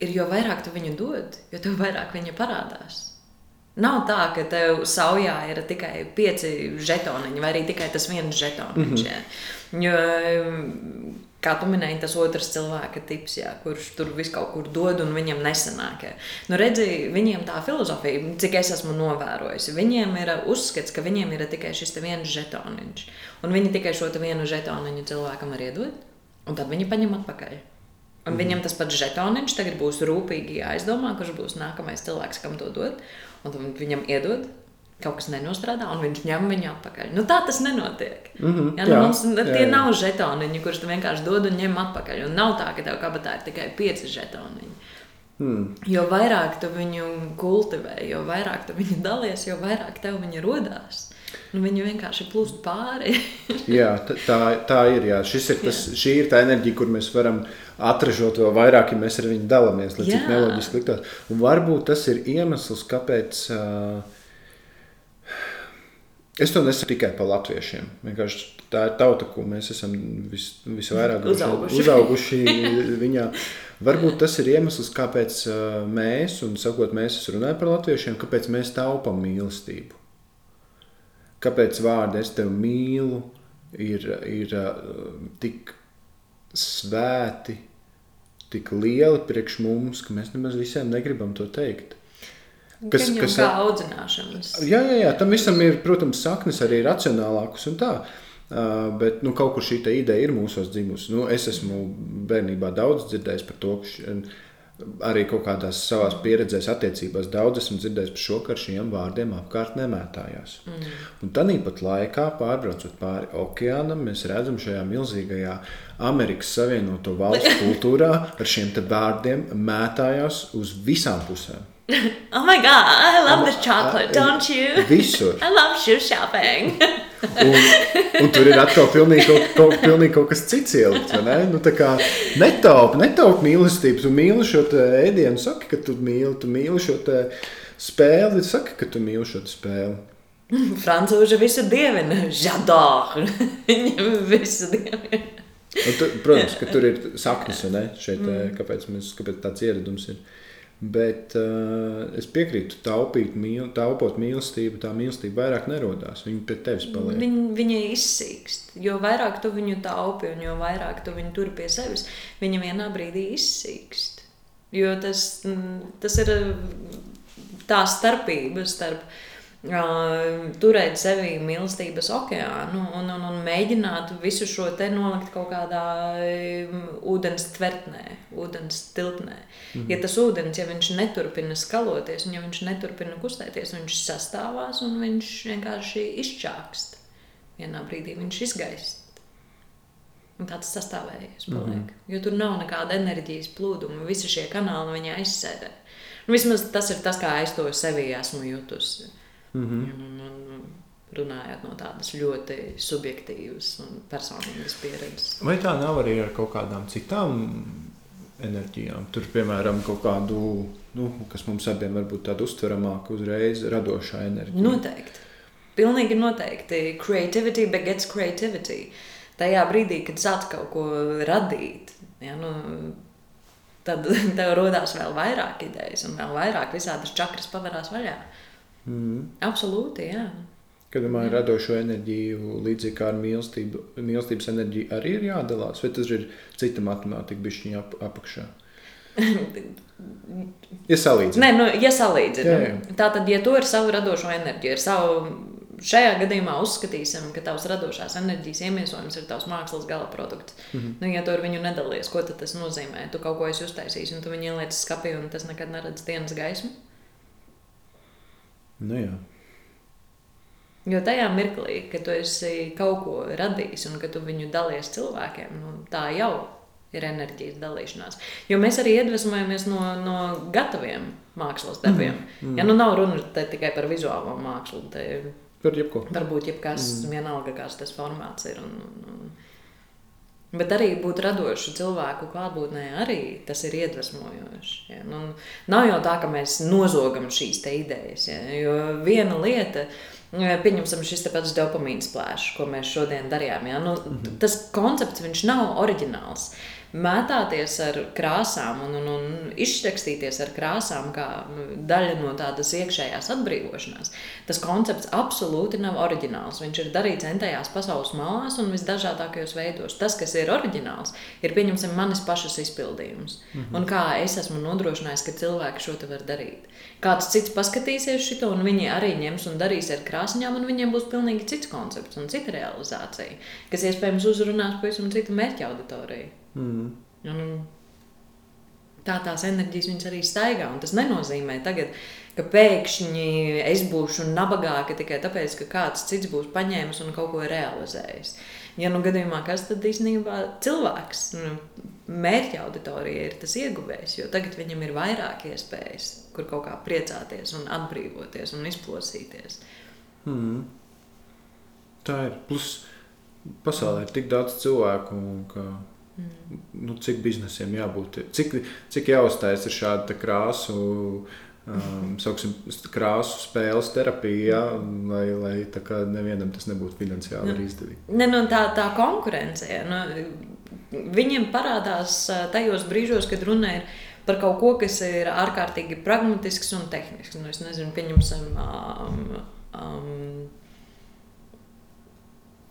ir, jo vairāk tu viņu dod, jo vairāk viņa parādās. Nav tā, ka tev saujā ir tikai pieci žetoniņi, vai arī tikai tas viens žetoniņš. Mm -hmm. Jo, kā tu minēji, tas otrs cilvēka tips, jā, kurš tur visu kaut kur dod un viņam nesanāk. Jā. Nu, redzi, viņiem tā filozofija, cik es esmu novērojusi, viņiem ir uzskats, ka viņiem ir tikai šis viens žetoniņš. Un viņi tikai šo vienu žetoniņu cilvēkam var iedot, un tad viņi paņem atpakaļ. Un mm. viņam tas pats žetoniņš tagad būs rūpīgi jāizdomā, kurš būs nākamais cilvēks, kam to dot un viņam iedod. kaut kas nenostrādā, un viņš ņem viņu atpakaļ. Nu, tā tas nenotiek. Mm -hmm, ja, nu, jā, mums tie jā, jā. nav žetoniņi, kurus tu vienkārši dod un ņem atpakaļ. Un nav tā, ka tev kabatā ir tikai pieci žetoniņi. Hmm. Jo vairāk tu viņu kultivē, jo vairāk tu viņu dalies, jo vairāk tev viņa rodās. Nu, viņi vienkārši plūst pāri. jā, tā, tā ir. Jā. Ir tas, jā. šī ir tā enerģija, kur mēs varam atražot vēl vairāk, ja mēs ar viņu dalāmies, lai cik neloģiski liktos. Un varbūt tas ir iemesls, kāpēc. Uh, Es to nesaku tikai par latviešiem. Vienkārši tā ir tauta, ko mēs esam vis, visvairāk uzauguši. uzauguši viņā. Varbūt tas ir iemesls, kāpēc mēs, un sakot, mēs runājam par latviešiem, kāpēc mēs taupām mīlestību. Kāpēc vārdi es tevi mīlu ir, ir tik svēti, tik lieli priekš mums, ka mēs nemaz visiem negribam to teikt. Kas, kas ir audzināšanas? Jā, jā, jā, tam visam ir, protams, saknes arī racionālākas un tā. Uh, bet nu, kaut kur šī ideja ir mūsos dzimusi. Nu, es esmu bērnībā daudz dzirdējis par to, ka arī kaut kādās savās pieredzēs, attiecībās daudz esmu dzirdējis par šo, ka ar šiem vārdiem apkārt nemētājās. Mm. Un tāpat laikā, pārbraucot pāri okeānam, mēs redzam šajā milzīgajā Amerikas Savienoto Valstu kultūrā ar šiem vārdiem mētājās uz visām pusēm. Oh my god, I love this chocolate, don't you? Visur. I love shoe shopping. Un, un tur ir atkal pilnīgi kaut, kaut, pilnīgi kaut kas cits ielikts. Ne? Nu, netaupi, netaupi mīlestību. Tu mīli šo ēdienu, saki, ka tu mīli, tu mīli šo spēli, saki, ka tu mīli šo spēli. Francūži visu dievina, žadāru. Viņam visu dievina. Tu, protams, ka tur ir saknes, ne? Šeit, mm. kāpēc, mēs, kāpēc tāds ieradums ir. Bet uh, es piekrītu, taupīt, mīl, taupot mīlestību, tā mīlestība vairāk nerodās. Viņa pie tevis paliek. Viņa, viņa izsīkst. Jo vairāk tu viņu taupi un jo vairāk tu viņu tur pie sevis, viņa vienā brīdī izsīkst. Jo tas, tas ir tā starpība starp uh, turēt sevī mīlestības okeānu un, un, un mēģināt visu šo te nolikt kaut kādā um, ūdens tvertnē, ūdens tilpnē. Mm -hmm. Ja tas ūdens, ja viņš neturpina skaloties, un ja viņš neturpina kustēties, viņš sastāvās un viņš vienkārši izčākst. Vienā brīdī viņš izgaist. Un tāds sastāvējies paliek. Mm -hmm. Jo tur nav nekāda enerģijas plūduma. Visi šie kanāli viņa aizsēdē. Nu, vismaz tas ir tas, kā es to sevī esmu jutusi. Mm -hmm. un, un, un, runājot no tādas ļoti subjektīvas un personīgas pieredzes. Vai tā nav arī ar kaut kādām citām enerģijām? Tur, piemēram, kaut kādu, nu, kas mums abiem varbūt tāda uztveramāka, uzreiz radošā enerģija. Noteikti. Pilnīgi noteikti. Creativity begets creativity. Tajā brīdī, kad sāc kaut ko radīt, ja, nu, tad tev rodās vēl vairāk idejas un vēl vairāk visādas čakras pavarās vaļā. Uh, Mm. Absolūti, jā. Kad domāju, radošo enerģiju, līdzīgi kā ar mīlestību, mīlestības enerģiju, arī ir jādalās, vai tas ir cita matemātika, bišķiņa ap, apakšā? ja salīdzinām. Nē, nu, ja salīdzinām. Tā tad, ja tu ar savu radošo enerģiju, ar savu šajā gadījumā uzskatīsim, ka tavs radošās enerģijas iemiesojums ir tavs mākslas gala produkts. Mm -hmm. nu, ja tu ar viņu nedalies, ko tas nozīmē? Tu kaut ko esi uztaisījis, un tu viņu ieliec skapī, un tas nekad neredz dienas gaismu. Nu, jā. Jo tajā mirklī, kad tu esi kaut ko radījis un ka tu viņu dalies cilvēkiem, nu, tā jau ir enerģijas dalīšanās. Jo mēs arī iedvesmojamies no, no gataviem mākslas darbiem. Mm, mm. Ja nu nav runa tikai par vizuālo mākslu, tad par jebko. Varbūt jebkas, mm. vienalga, kāds tas formāts ir. Un, un, un, Bet arī būt radošu cilvēku klātbūtnē, arī tas ir iedvesmojoši. Ja? Nu, nav jau tā, ka mēs nozogam šīs idejas. Ja? Jo viena lieta, pieņemsim, šis pats dopamīns plēšs, ko mēs šodien darījām. Ja? Nu, mm -hmm. Tas koncepts nav oriģināls mētāties ar krāsām un, un, un izrakstīties ar krāsām kā daļa no tādas iekšējās atbrīvošanās. Tas koncepts absolūti nav oriģināls. Viņš ir darīts entajās pasaules malās un visdažādākajos veidos. Tas, kas ir oriģināls, ir pieņemsim manis pašas izpildījums. Mm -hmm. Un kā es esmu nodrošinājis, ka cilvēki šo te var darīt. Kāds cits paskatīsies šo, un viņi arī ņems un darīs ar krāsņām, un viņiem būs pilnīgi cits koncepts un cita realizācija, kas iespējams uzrunās pavisam citu mērķa auditoriju. Mm. Un, tā tās enerģijas viņas arī staigā. Un tas nenozīmē, tagad, ka pēkšņi es būšu nabagāka tikai tāpēc, ka kāds cits būs paņēmis un kaut ko realizējis. Ja nu gadījumā kas tad īstenībā cilvēks, nu, mērķa auditorija ir tas ieguvējs, jo tagad viņam ir vairāk iespējas, kur kaut kā priecāties un atbrīvoties un izplosīties. Mm. Tā ir. Plus, pasaulē ir tik daudz cilvēku, ka mm. nu, cik biznesiem jābūt, cik, cik jāuzstājas ir šāda krāsu. Um, sauksim, krāsu spēles terapija, ja, lai, lai tā kā nevienam tas nebūtu finansiāli nu, izdevīgi. Ne, nu, tā, tā konkurence, nu, viņiem parādās tajos brīžos, kad runa ir par kaut ko, kas ir ārkārtīgi pragmatisks un tehnisks. Nu, es nezinu, pieņemsim. Um, um,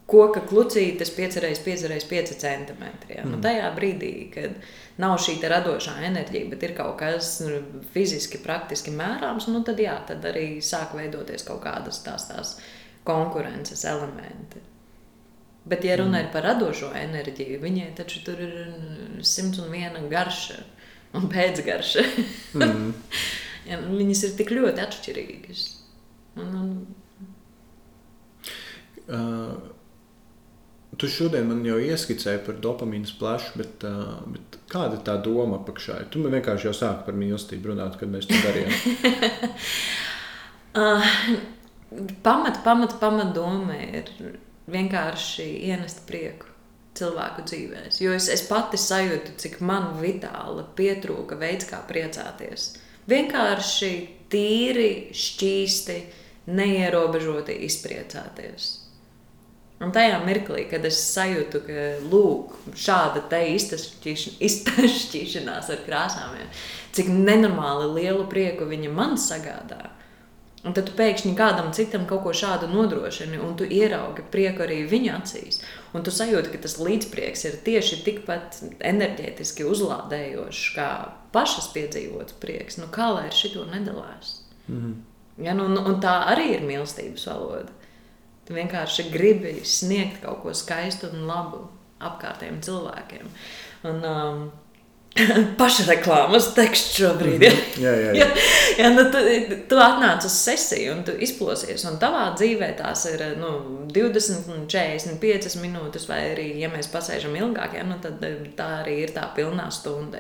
koka klucītes 5x5x5 centimetri. Ja? Mm. Nu, tajā brīdī, kad nav šī radošā enerģija, bet ir kaut kas nu, fiziski, praktiski mērāms, nu, tad, jā, tad arī sāk veidoties kaut kādas tās, tās konkurences elementi. Bet, ja runa mm. ir par radošo enerģiju, viņai taču tur ir 101 garša un pēcgarša. mm. ja, viņas ir tik ļoti atšķirīgas. Un, un... Uh Tu šodien man jau ieskicēji par dopamīnu splašu, bet, uh, bet kāda ir tā doma apakšā? Tu man vienkārši jau sāki par mīlestību runāt, kad mēs to darījām. uh, pamat, pamat, pamat doma ir vienkārši ienest prieku cilvēku dzīvēs. Jo es, es pati sajūtu, cik man vitāli pietrūka veids, kā priecāties. Vienkārši tīri, šķīsti, neierobežoti izpriecāties. Un tajā mirklī, kad es sajūtu, ka lūk, šāda iztašķīšanās ar krāsām, ja, cik nenormāli lielu prieku viņa man sagādā. Un tad tu pēkšņi kādam citam kaut ko šādu nodrošini, un tu ieraugi prieku arī viņa acīs. Un tu sajūti, ka tas līdzprieks ir tieši tikpat enerģētiski uzlādējošs kā pašas piedzīvots prieks. Nu, kā lai ar šito nedalās? Mm -hmm. ja, nu, un, un tā arī ir mīlestības valoda. Tu vienkārši gribi sniegt kaut ko skaistu un labu apkārtējiem cilvēkiem. Un, um, pašreklāmas teksts šobrīd. Ja? -hmm. jā, jā, jā. ja, ja, nu, tu, tu atnāc uz sesiju un tu izplosies, un tavā dzīvē tās ir nu, 20, 45 minūtes, vai arī, ja mēs pasēžam ilgāk, ja, nu, tad tā arī ir tā pilnā stunda.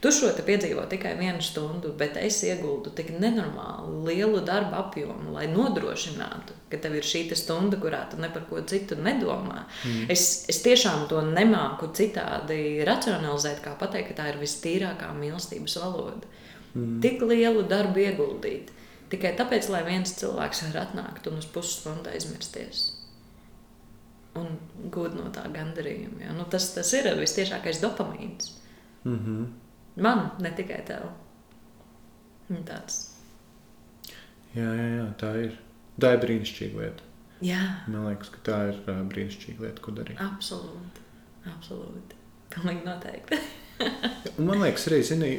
Tu šo piedzīvo tikai vienu stundu, bet es ieguldu tik nenormāli lielu darbu apjomu, lai nodrošinātu, ka tev ir šī stunda, kurā tu ne par ko citu nedomā. Mm. Es, es tiešām to nemāku citādi racionalizēt, kā pateikt, ka tā ir vistīrākā mīlestības valoda. Mm. Tik lielu darbu ieguldīt tikai tāpēc, lai viens cilvēks var atnākt un uz pusstundu aizmirsties. Un gūt no tā gandarījuma. Ja? Nu, tas, tas ir visciešākais dopamīns. Mm -hmm. Man, ne tikai tev. Tāds. Jā, jā, jā, tā ir. Tā ir brīnišķīga lieta. Jā. Man liekas, ka tā ir brīnišķīga lieta, ko darīt. Absolūti. Absolūti. Pilnīgi noteikti. man liekas, arī zini,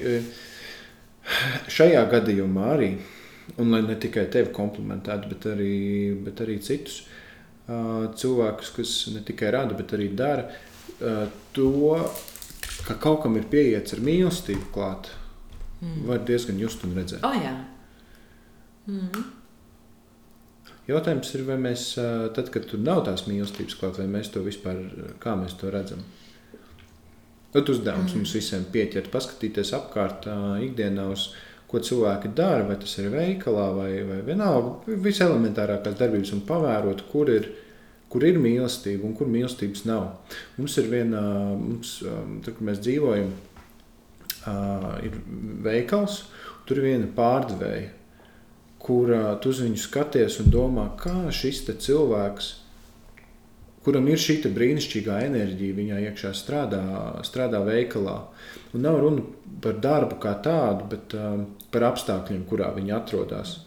šajā gadījumā arī, un lai ne tikai tevi komplimentētu, bet arī, bet arī citus uh, cilvēkus, kas ne tikai rada, bet arī dara, uh, to ka kaut kam ir pieiets ar mīlestību klāt, mm. var diezgan just un redzēt. Oh, jā. mm. Jautājums ir, vai mēs, tad, kad tur nav tās mīlestības klāt, vai mēs to vispār, kā mēs to redzam? Tad uzdevums mm. mums visiem pieķert, paskatīties apkārt ikdienā uz ko cilvēki dara, vai tas ir veikalā vai, vai vienalga, viselementārākās darbības un pavērot, kur ir kur ir mīlestība un kur mīlestības nav. Mums ir viena, mums, um, tur, kur mēs dzīvojam, ir veikals, tur ir viena pārdevēja, kur tu uz viņu skaties un domā, kā šis cilvēks, kuram ir šī brīnišķīgā enerģija, viņā iekšā strādā, strādā veikalā. Un nav runa par darbu kā tādu, bet uh, par apstākļiem, kurā viņi atrodas.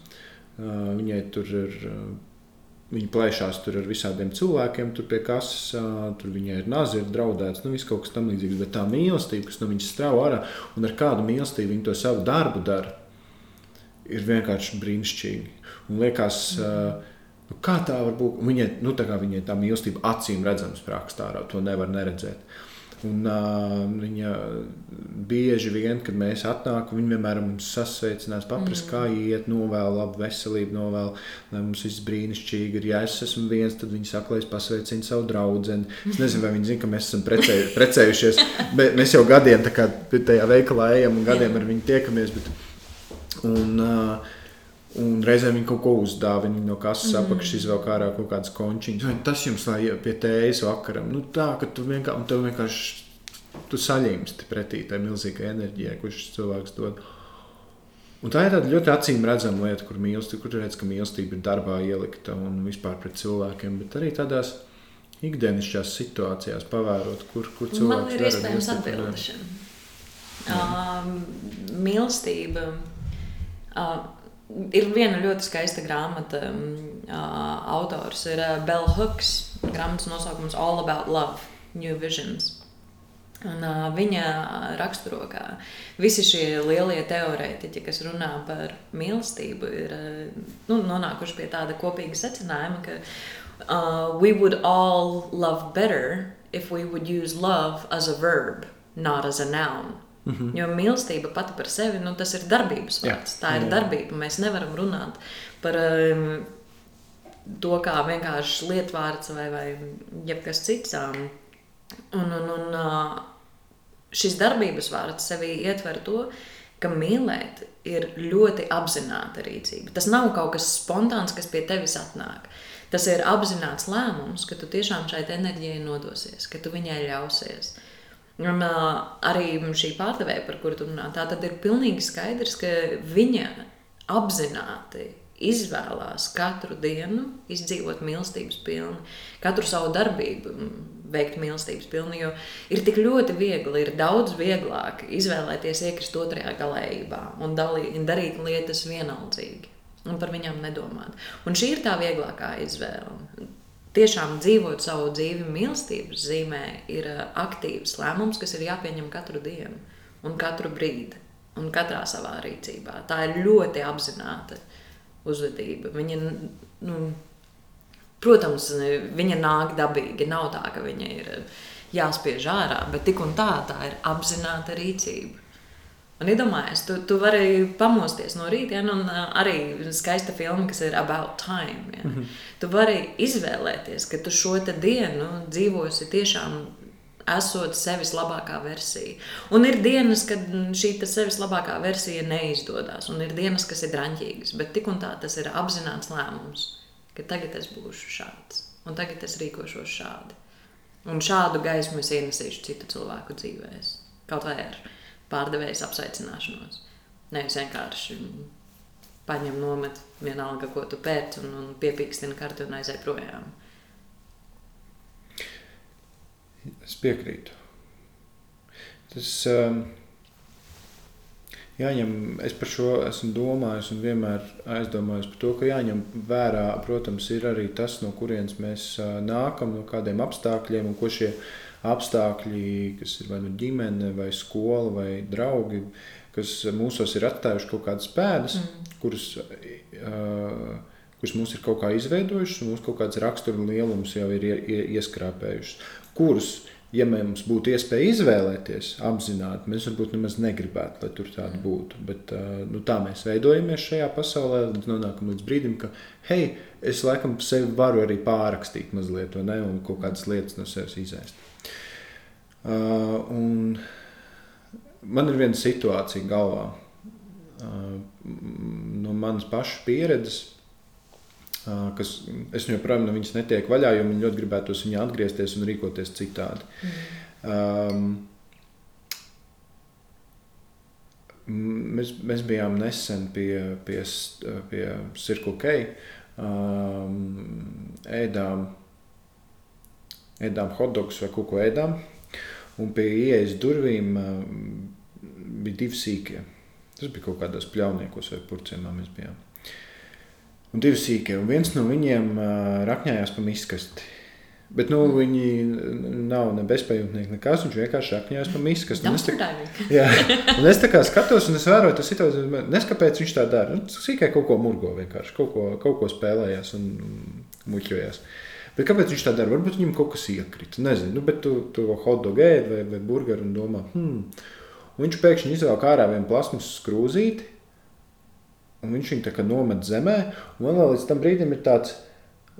Uh, viņai tur ir uh, Viņa plēšās tur ar visādiem cilvēkiem, tur pie kases, tur viņai ir nazi, ir draudēts, nu, viss kaut kas tamlīdzīgs. Bet tā mīlestība, kas no viņas strāvo ārā, un ar kādu mīlestību viņa to savu darbu dara, ir vienkārši brīnišķīgi. Un liekas, nu, kā tā var būt? Viņai, nu, tā kā viņai tā mīlestība acīm redzams sprāgst ārā, to nevar neredzēt. Un, uh, viņa bieži vien, kad mēs atnākam, viņa vienmēr mums sasveicinās, paprast, mm. kā iet, novēl labu veselību, novēl, lai mums viss brīnišķīgi ir. Ja es esmu viens, tad viņa saka, lai es pasveicinu savu draugu. Es nezinu, vai viņi zina, ka mēs esam precēju, precējušies, bet mēs jau gadiem tajā veikalā ejam un gadiem ar viņu tiekamies. Bet, un, uh, Un reizēm viņi kaut ko uzdāvina no kases mm. apakšas, izvelk ārā kaut kādas končiņas. Tas jums lai pie tējas vakaram? Nu, tā, ka tu vienkārši, tu vienkārši tu saņemsti pretī tai milzīgai enerģijai, ko šis cilvēks dod. Un tā ir tāda ļoti acīm redzama lieta, kur mīlestība, kur redz, ka mīlestība ir darbā ielikta un vispār pret cilvēkiem, bet arī tādās ikdienišķās situācijās pavērot, kur, kur cilvēks Man ir iespējams atbildēšana. Uh, mīlestība. Uh, Ir viena ļoti skaista grāmata. Uh, autors ir uh, Bell Hooks. Grāmatas nosaukums All About Love, New Visions. Un, uh, viņa raksturo, ka visi šie lielie teorētiķi, kas runā par mīlestību, ir uh, nu, nonākuši pie tāda kopīga secinājuma, ka uh, we would all love better if we would use love as a verb, not as a noun. Mm -hmm. Jo mīlestība pati par sevi nu, tas ir darbības vārds. Tā ir jā. darbība. Mēs nevaram runāt par um, to kā vienkārši lietvārds vai, vai jebkas cits. Um, un, un, un uh, šis darbības vārds sevī ietver to, ka mīlēt ir ļoti apzināta rīcība. Tas nav kaut kas spontāns, kas pie tevis atnāk. Tas ir apzināts lēmums, ka tu tiešām šai enerģijai nodosies, ka tu viņai ļausies. Uh, Un arī šī pārdevēja, par kuru runā, tā tad ir pilnīgi skaidrs, ka viņa apzināti izvēlās katru dienu izdzīvot mīlestības pilni, katru savu darbību veikt mīlestības pilni, jo ir tik ļoti viegli, ir daudz vieglāk izvēlēties iekrist otrajā galējībā un dalī, darīt lietas vienaldzīgi un par viņām nedomāt. Un šī ir tā vieglākā izvēle tiešām dzīvot savu dzīvi mīlestības zīmē, ir eh, aktīvs lēmums, kas ir jāpieņem katru dienu un katru brīdi un katrā savā rīcībā. Tā ir ļoti apzināta uzvedība. Viņa, nu, protams, viņa nāk dabīgi. Nav tā, ka viņa ir jāspiež ārā, bet tik un tā tā ir apzināta rīcība. Un iedomājies, tu, tu vari pamosties no rīta, ja, un uh, arī skaista filma, kas ir About Time. Ja. Mm -hmm. Tu vari izvēlēties, ka tu šo dienu dzīvosi tiešām esot sevis labākā versija. Un ir dienas, kad šī sevis labākā versija neizdodas, un ir dienas, kas ir draņķīgas, bet tik un tā tas ir apzināts lēmums, ka tagad es būšu šāds, un tagad es rīkošos šādi. Un šādu gaismu es ienesīšu citu cilvēku dzīvēm. Kaut vai ar viņu pārdevējas apsveicināšanos. Nevis vienkārši paņem nomet vienalga, ko tu pēc, un, un piepīkstina karti un aizēj projām. Es piekrītu. Tas um, jāņem, es par šo esmu domājis un vienmēr aizdomājos par to, ka jāņem vērā, protams, ir arī tas, no kurienes mēs uh, nākam, no kādiem apstākļiem un ko šie apstākļi, kas ir vai nu ģimene, vai skola, vai draugi, kas mūsos ir atstājuši kaut kādas pēdas, mm. kuras, uh, kuras mums ir kaut kā izveidojušas, un mūsu kaut kāds rakstura lielums jau ir ieskrāpējušas. Kurus, ja mums būtu iespēja izvēlēties, apzināti, mēs varbūt nemaz negribētu, lai tur tāda mm. būtu. Bet uh, nu, tā mēs veidojamies šajā pasaulē, līdz nonākam līdz brīdim, ka, hei, es laikam sevi varu arī pārrakstīt mazliet, ne, un kaut kādas lietas no sevis izēst. Uh, man ir viena situācija galvā uh, no manas pašas pieredzes, uh, kas es joprojām no viņas netieku vaļā, jo man ļoti gribētos viņā atgriezties un rīkoties citādi. Mm. Um, mēs, mēs bijām nesen pie, pie, pie Circle K. Um, ēdām, ēdām hotdogus vai kaut ko ēdām un pie ieejas durvīm bija divi sīkie. Tas bija kaut kādos pļauniekos vai purcēmā mēs bijām. Un divi sīkie, un viens no viņiem rakņājās pa miskasti. Bet nu, viņi nav ne bezpajumtnieki, nekas. Viņš vienkārši rakņājās pa miskasti. Un es, tā, jā, un es tā kā skatos, un es vēroju to situāciju. Neskapēc viņš tā dara. Nu, sīkai kaut ko murgo vienkārši, kaut ko, kaut ko spēlējās un muļķojās. Bet kāpēc viņš tā dara? Varbūt viņam kaut kas iekrita. Nezinu, nu, bet tu to hotdogu ēd vai, vai burgeru un domā, hmm. Un viņš pēkšņi izvelk ārā vienu plasmas skrūzīti, un viņš viņu tā kā nomet zemē. Un man līdz tam brīdim ir tāds,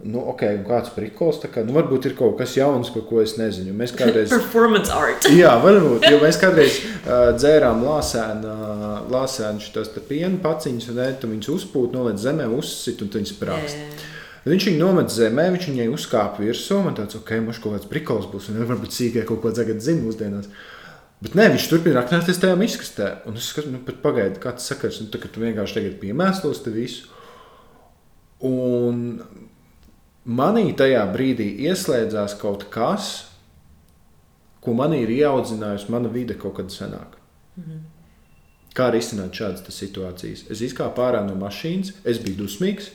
nu, ok, kāds prikols, tā kā, nu, varbūt ir kaut kas jauns, par ko es nezinu. Mēs kādreiz. Performance art. Jā, varbūt, jo mēs kādreiz uh, dzērām lāsēnu, uh, lāsēnu šitos te piena paciņus, un ētu viņus uzpūt, noliec zemē, uzsit, un viņas prāst. Jā. Viņš viņu nomet zemē, viņš viņai uzkāpa virsū. Man tāds, ok, mums kaut kāds prikols būs, un varbūt sīkāk kaut ko tagad zina mūsdienās. Bet nē, viņš turpina rakņāties tajā izkastē. Un es skatos, nu, pagaidi, kāds sakars, nu, ka tu vienkārši tagad piemēslos te visu. Un manī tajā brīdī ieslēdzās kaut kas, ko manī ir ieaudzinājusi mana vide kaut kad senāk. Mm -hmm. Kā risināt šādas situācijas? Es izkāpu ārā no mašīnas, es biju dusmīgs.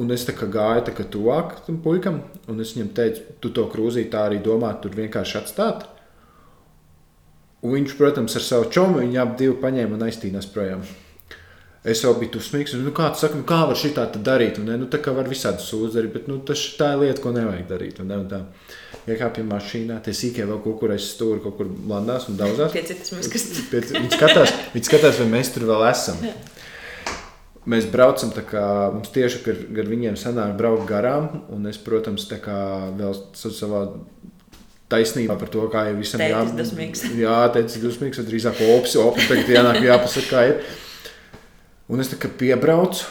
Un es tā kā gāju tā kā tuvāk tam puikam, un es viņam teicu, tu to krūzīti tā arī domā, tur vienkārši atstāt. Un viņš, protams, ar savu čomu viņu ap divu paņēma un aiztīnās projām. Es jau biju dusmīgs, nu, kā, saka, nu, kā var šī tā darīt. Un, ne, nu, tā kā var visādi sūdzēt, darīt, bet nu, tas, tā ir lieta, ko nevajag darīt. Un, ne, un tā, iekāpja mašīnā, tie sīkie vēl kaut kur aiz stūra, kaut kur blandās un daudzās. Pie citas miskas. Viņi skatās, viņi skatās, vai mēs tur vēl esam. Mēs braucam, kā mums tieši gar, gar viņiem sanāk braukt garām, un es, protams, tā kā vēl savā taisnība par to, kā ir visam jābūt. Jā, teicis dusmīgs, vai drīzāk opis, opis tagad jānāk jāpasaka, kā ir. Un es tā kā piebraucu,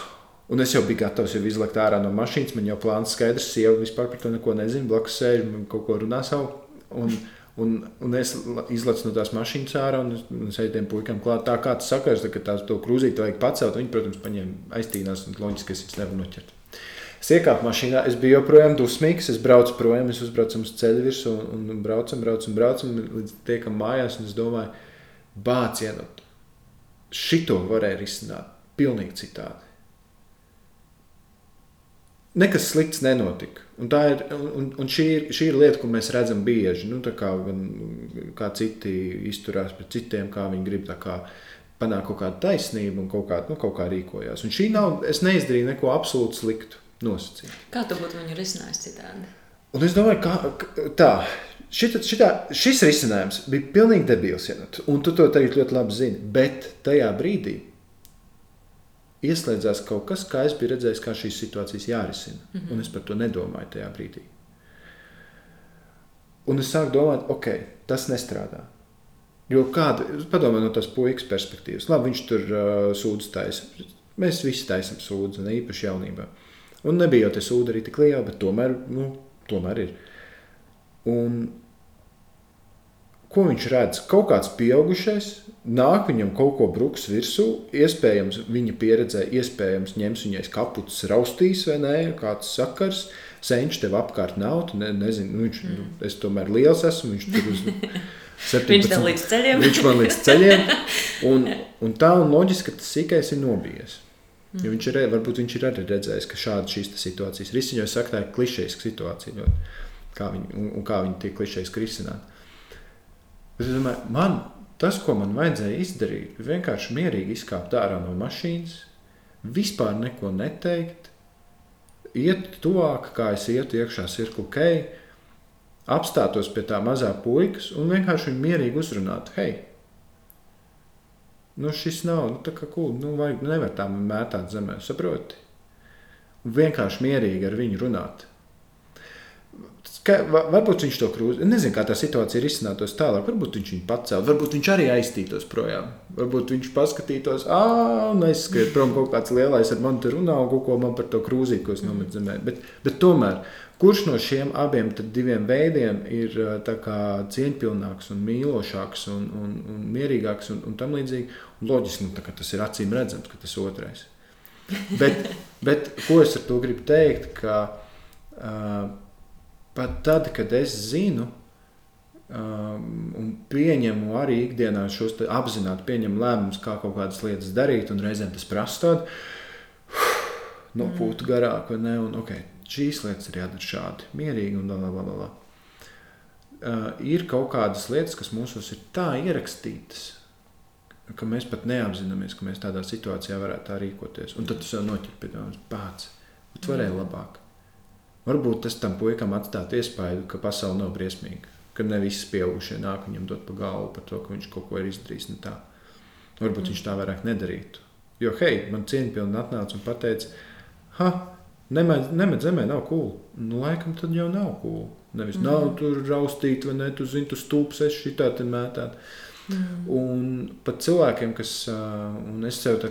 un es jau biju gatavs jau izlekt ārā no mašīnas, man jau plāns skaidrs, sieva vispār par to neko nezina, blakus sēž, man kaut ko runā savu. Un, un, un es izlecu no tās mašīnas ārā, un es, un es eju tiem puikām klāt. Tā kā tas sakars, ka tās to krūzīti vajag pacelt, viņi, protams, paņēma aiztīnās, un loģiski, es viņus nevaru noķert. Es iekāpu mašīnā, es biju joprojām dusmīgs. Es braucu projām, mēs uzbraucam uz ceļa virsmu un, un braucam, braucam, braucam līdz tiekam mājās. Es domāju, bācienot, šito varēja risināt pilnīgi citādi. Nekas slikts nenotika. Un, ir, un, un šī, ir, šī ir lieta, ko mēs redzam bieži. Nu, kā, gan, kā citi izturās pret citiem, kā viņi grib kā, panākt kaut kādu taisnību un kaut kā, nu, kaut kā rīkojās. Un šī nav, es neizdarīju neko absolūti sliktu nosacīti. Kā tu būtu viņu risinājis citādi? Un es domāju, ka tā. Šita, šitā, šis risinājums bija pilnīgi debils, ja, un tu to tagad ļoti labi zini. Bet tajā brīdī ieslēdzās kaut kas, kā es biju redzējis, kā šīs situācijas jārisina. Mm -hmm. Un es par to nedomāju tajā brīdī. Un es sāku domāt, ok, tas nestrādā. Jo kāda, padomā no tās puikas perspektīvas, labi, viņš tur uh, sūdz taisa. Mēs visi taisam sūdzi, ne īpaši jaunībā. Un nebija jau tas ūdens tik liela, bet tomēr, nu, tomēr ir. Un, ko viņš redz? Kaut kāds pieaugušais nāk viņam kaut ko bruks virsū, iespējams, viņa pieredzē, iespējams, ņems viņai kapucis raustīs vai nē, kāds sakars. Senčs tev apkārt nav, tu ne, nezini, nu, viņš, mm. nu, es tomēr liels esmu, viņš tur uz 17. viņš tev līdz ceļiem. viņš man līdz ceļiem. Un, un tā un loģiski, ka tas sīkais ir nobijies. Mm. Jo viņš ir, varbūt viņš ir arī redzējis, ka šāda šīs situācijas risina. Es saku, tā ir klišejiska situācija, ļoti, kā viņi, un, un kā viņi tiek klišejiski risināti. Es domāju, man tas, ko man vajadzēja izdarīt, ir vienkārši mierīgi izkāpt ārā no mašīnas, vispār neko neteikt, iet tuvāk, kā es ietu iekšā cirklu kei, apstātos pie tā mazā puikas un vienkārši viņu mierīgi uzrunāt. Hei, Nu, šis nav nu, tā kā cool. Nu, vajag, nevar tā mētāt zemē, saproti? Un vienkārši mierīgi ar viņu runāt. Ka, varbūt viņš to krūzi, nezinu, kā tā situācija ir izsnātos tālāk. Varbūt viņš viņu pacēla, varbūt viņš arī aiztītos projām. Varbūt viņš paskatītos, ah, un aizskriet prom kaut kāds lielais ar mani runā un kaut ko man par to krūzīti, ko es nometu zemē. Bet, bet tomēr Kurš no šiem abiem veidiem ir cieņpilnāks, un mīlošāks, un, un, un mierīgāks un, un tam līdzīgi? Un loģiski, nu, tas ir acīm redzams, ka tas otrais. Bet, bet ko es ar to gribu teikt? Ka, uh, pat tad, kad es zinu, um, un pieņemu arī ikdienā šos apzināti pieņemu lēmumus, kā kaut kādas lietas darīt, un reizēm tas prasa tādu nopūtu garāk, vai ne? Un, okay, šīs lietas ir jādara šādi, mierīgi un tālāk. Uh, ir kaut kādas lietas, kas mūsos ir tā ierakstītas, ka mēs pat neapzināmies, ka mēs tādā situācijā varētu tā rīkoties. Un tad tu sev noķer pie tā, pats, bet varēja labāk. Varbūt tas tam puikam atstātu iespēju, ka pasaule nav briesmīga, ka ne visi pieaugušie nāk viņam dot pa galvu par to, ka viņš kaut ko ir izdarījis ne tā. Varbūt mm. viņš tā vairāk nedarītu. Jo, hei, man cieņpilni atnāca un teica, ha, nemet zemē, nav cool. Nu, laikam tad jau nav cool. Nevis mm. nav tur raustīt, vai ne, tu zini, tu stūps, es šitā te mētāt. Mm. Un pat cilvēkiem, kas, un es sev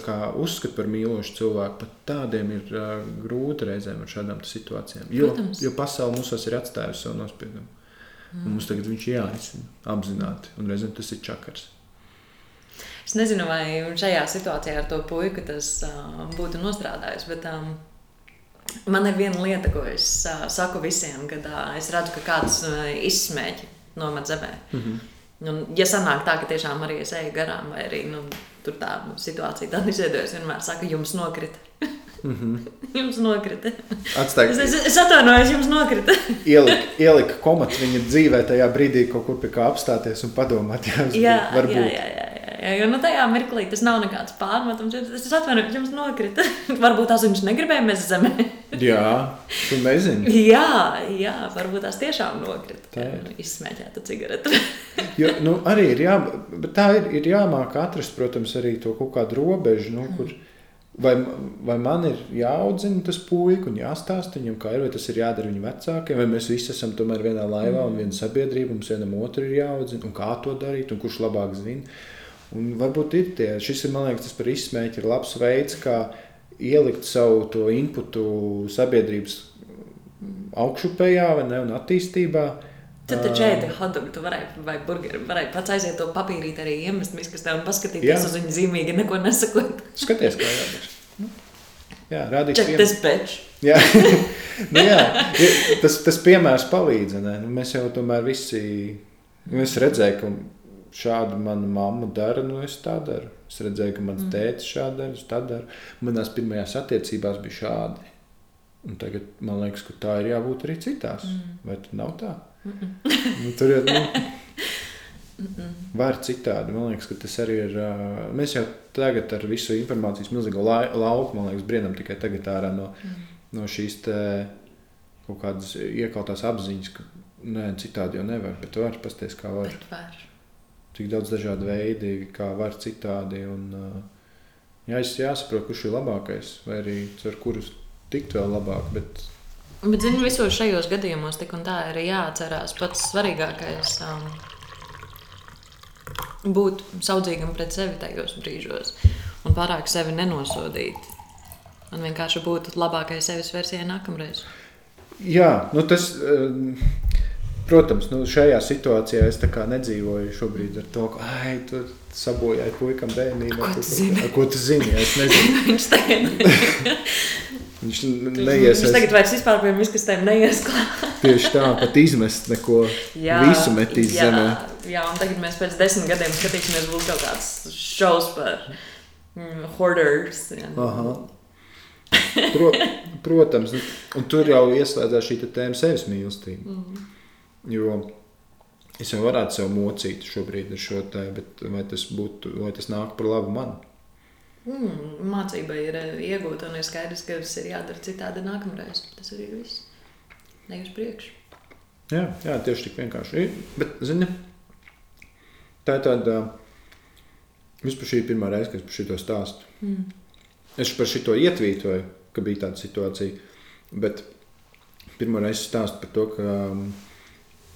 uzskatu par mīlošu cilvēku, pat tādiem ir grūti reizēm ar šādām situācijām. Jo, Protams. jo pasaule mums ir atstājusi savu nospiedumu. Mm. Mums tagad viņš ir jāizsaka apzināti, un reizēm tas ir čakars. Es nezinu, vai šajā situācijā ar to puiku tas uh, būtu nostrādājis, bet um, man ir viena lieta, ko es uh, saku visiem, kad uh, es redzu, ka kāds uh, izsmēķi nomet zemē. Mm -hmm. Un, ja sanāk tā, ka tiešām arī es eju garām, vai arī nu, tur tā situācija tāda izveidojas, vienmēr saka, jums nokrita. Mm -hmm. jums nokrita. Atstāj... Es, es, es atvainojos, jums nokrita. ielika, ielika komatu viņa dzīvē, tajā brīdī kaut kur pie kā apstāties un padomāt. Jā, jā, varbūt. jā, jā, Jā, jo nu, tajā mirklī tas nav nekāds pārmetums. Es atvainojos, jums nokrita. Varbūt tās viņš negribēja mēs zemē. jā, tu nezini. Jā, jā, varbūt tās tiešām nokrita. Tā ir. Izsmēķēta cigarete. jo, nu, arī ir, jā, tā ir, ir jāmāk atrast, protams, arī to kaut kādu robežu, nu, kur, vai, vai man ir jāaudzina tas puika un jāstāsta viņam, kā ir, vai tas ir jādara viņa vecākiem, vai mēs visi esam tomēr vienā laivā un viena sabiedrība, mums vienam otru ir jāaudzina, un kā to darīt, un kurš labāk zina. Un varbūt ir tie, šis ir, man liekas, tas par izsmēķi ir labs veids, kā ielikt savu to inputu sabiedrības augšupējā ne, un attīstībā. Tad taču ēdi hotdogu, tu varēji, vai burgeri, varēji pats aiziet to papīrīt arī iemest miskastē un paskatīties jā. uz viņu zīmīgi, neko nesakot. Skaties, kā jādara. Nu, jā, rādīt Check piemēru. this bitch. Jā, nu, jā. Tas, tas piemērs palīdz, ne? Nu, mēs jau tomēr visi, mēs redzēju, ka šādu mana mamma dara, nu es tā daru. Es redzēju, ka mans mm. tēvs šādi dara, es tā daru. Manās pirmajās attiecībās bija šādi. Un tagad man liekas, ka tā ir jābūt arī citās. Mm. Vai tas nav tā? Mm -mm. nu, tur jau nu, var citādi. Man liekas, ka tas arī ir. Mēs jau tagad ar visu informācijas milzīgo lauku, man liekas, briedam tikai tagad ārā no, mm. no šīs te, kaut kādas iekautās apziņas, ka nē, citādi jau nevar. Bet var pasties, kā var. Bet var tik daudz dažādu veidu, kā var citādi. Un, jā, es jāsaprot, kurš ir labākais, vai arī ar kurus tikt vēl labāk. Bet... Bet, zini, visos šajos gadījumos tik un tā ir jāatcerās pats svarīgākais. Um, būt saudzīgam pret sevi tajos brīžos un pārāk sevi nenosodīt. Man vienkārši būtu labākais sevis versijai nākamreiz. Jā, nu tas. Uh, Protams, nu, šajā situācijā es nedzīvoju šobrīd ar to, ka ai, tu sabojāji puikam bērnību. Ko tu zini? Ko tu zini? Es nezinu. Viņš. Viņš neies. Viņš tagad vairs vispār pie miskastēm neies klāt. Tieši tā, pat izmest neko. Jā, visu metīs jā, zemē. Jā, un tagad mēs pēc desmit gadiem skatīsimies, būs kaut kāds šovs par mm, hoarders. Aha. Pro, protams, un tur jau ieslēdzās šī tēma sevis mīlestība. Mm -hmm. Jo es jau varētu sev mocīt šobrīd ar šo te, bet vai tas, būtu, vai tas nāk par labu man? Mm, mācība ir eh, iegūta un ir skaidrs, ka tas ir jādara citādi nākamreiz. Tas arī viss. Ne uz priekšu. Jā, jā, tieši tik vienkārši. Bet, zini, tā ir tāda. Vispār šī ir pirmā reize, kad es par šo stāstu. Mm. Es par šo ietvītoju, ka bija tāda situācija. Bet pirmā reize stāstu par to, ka um,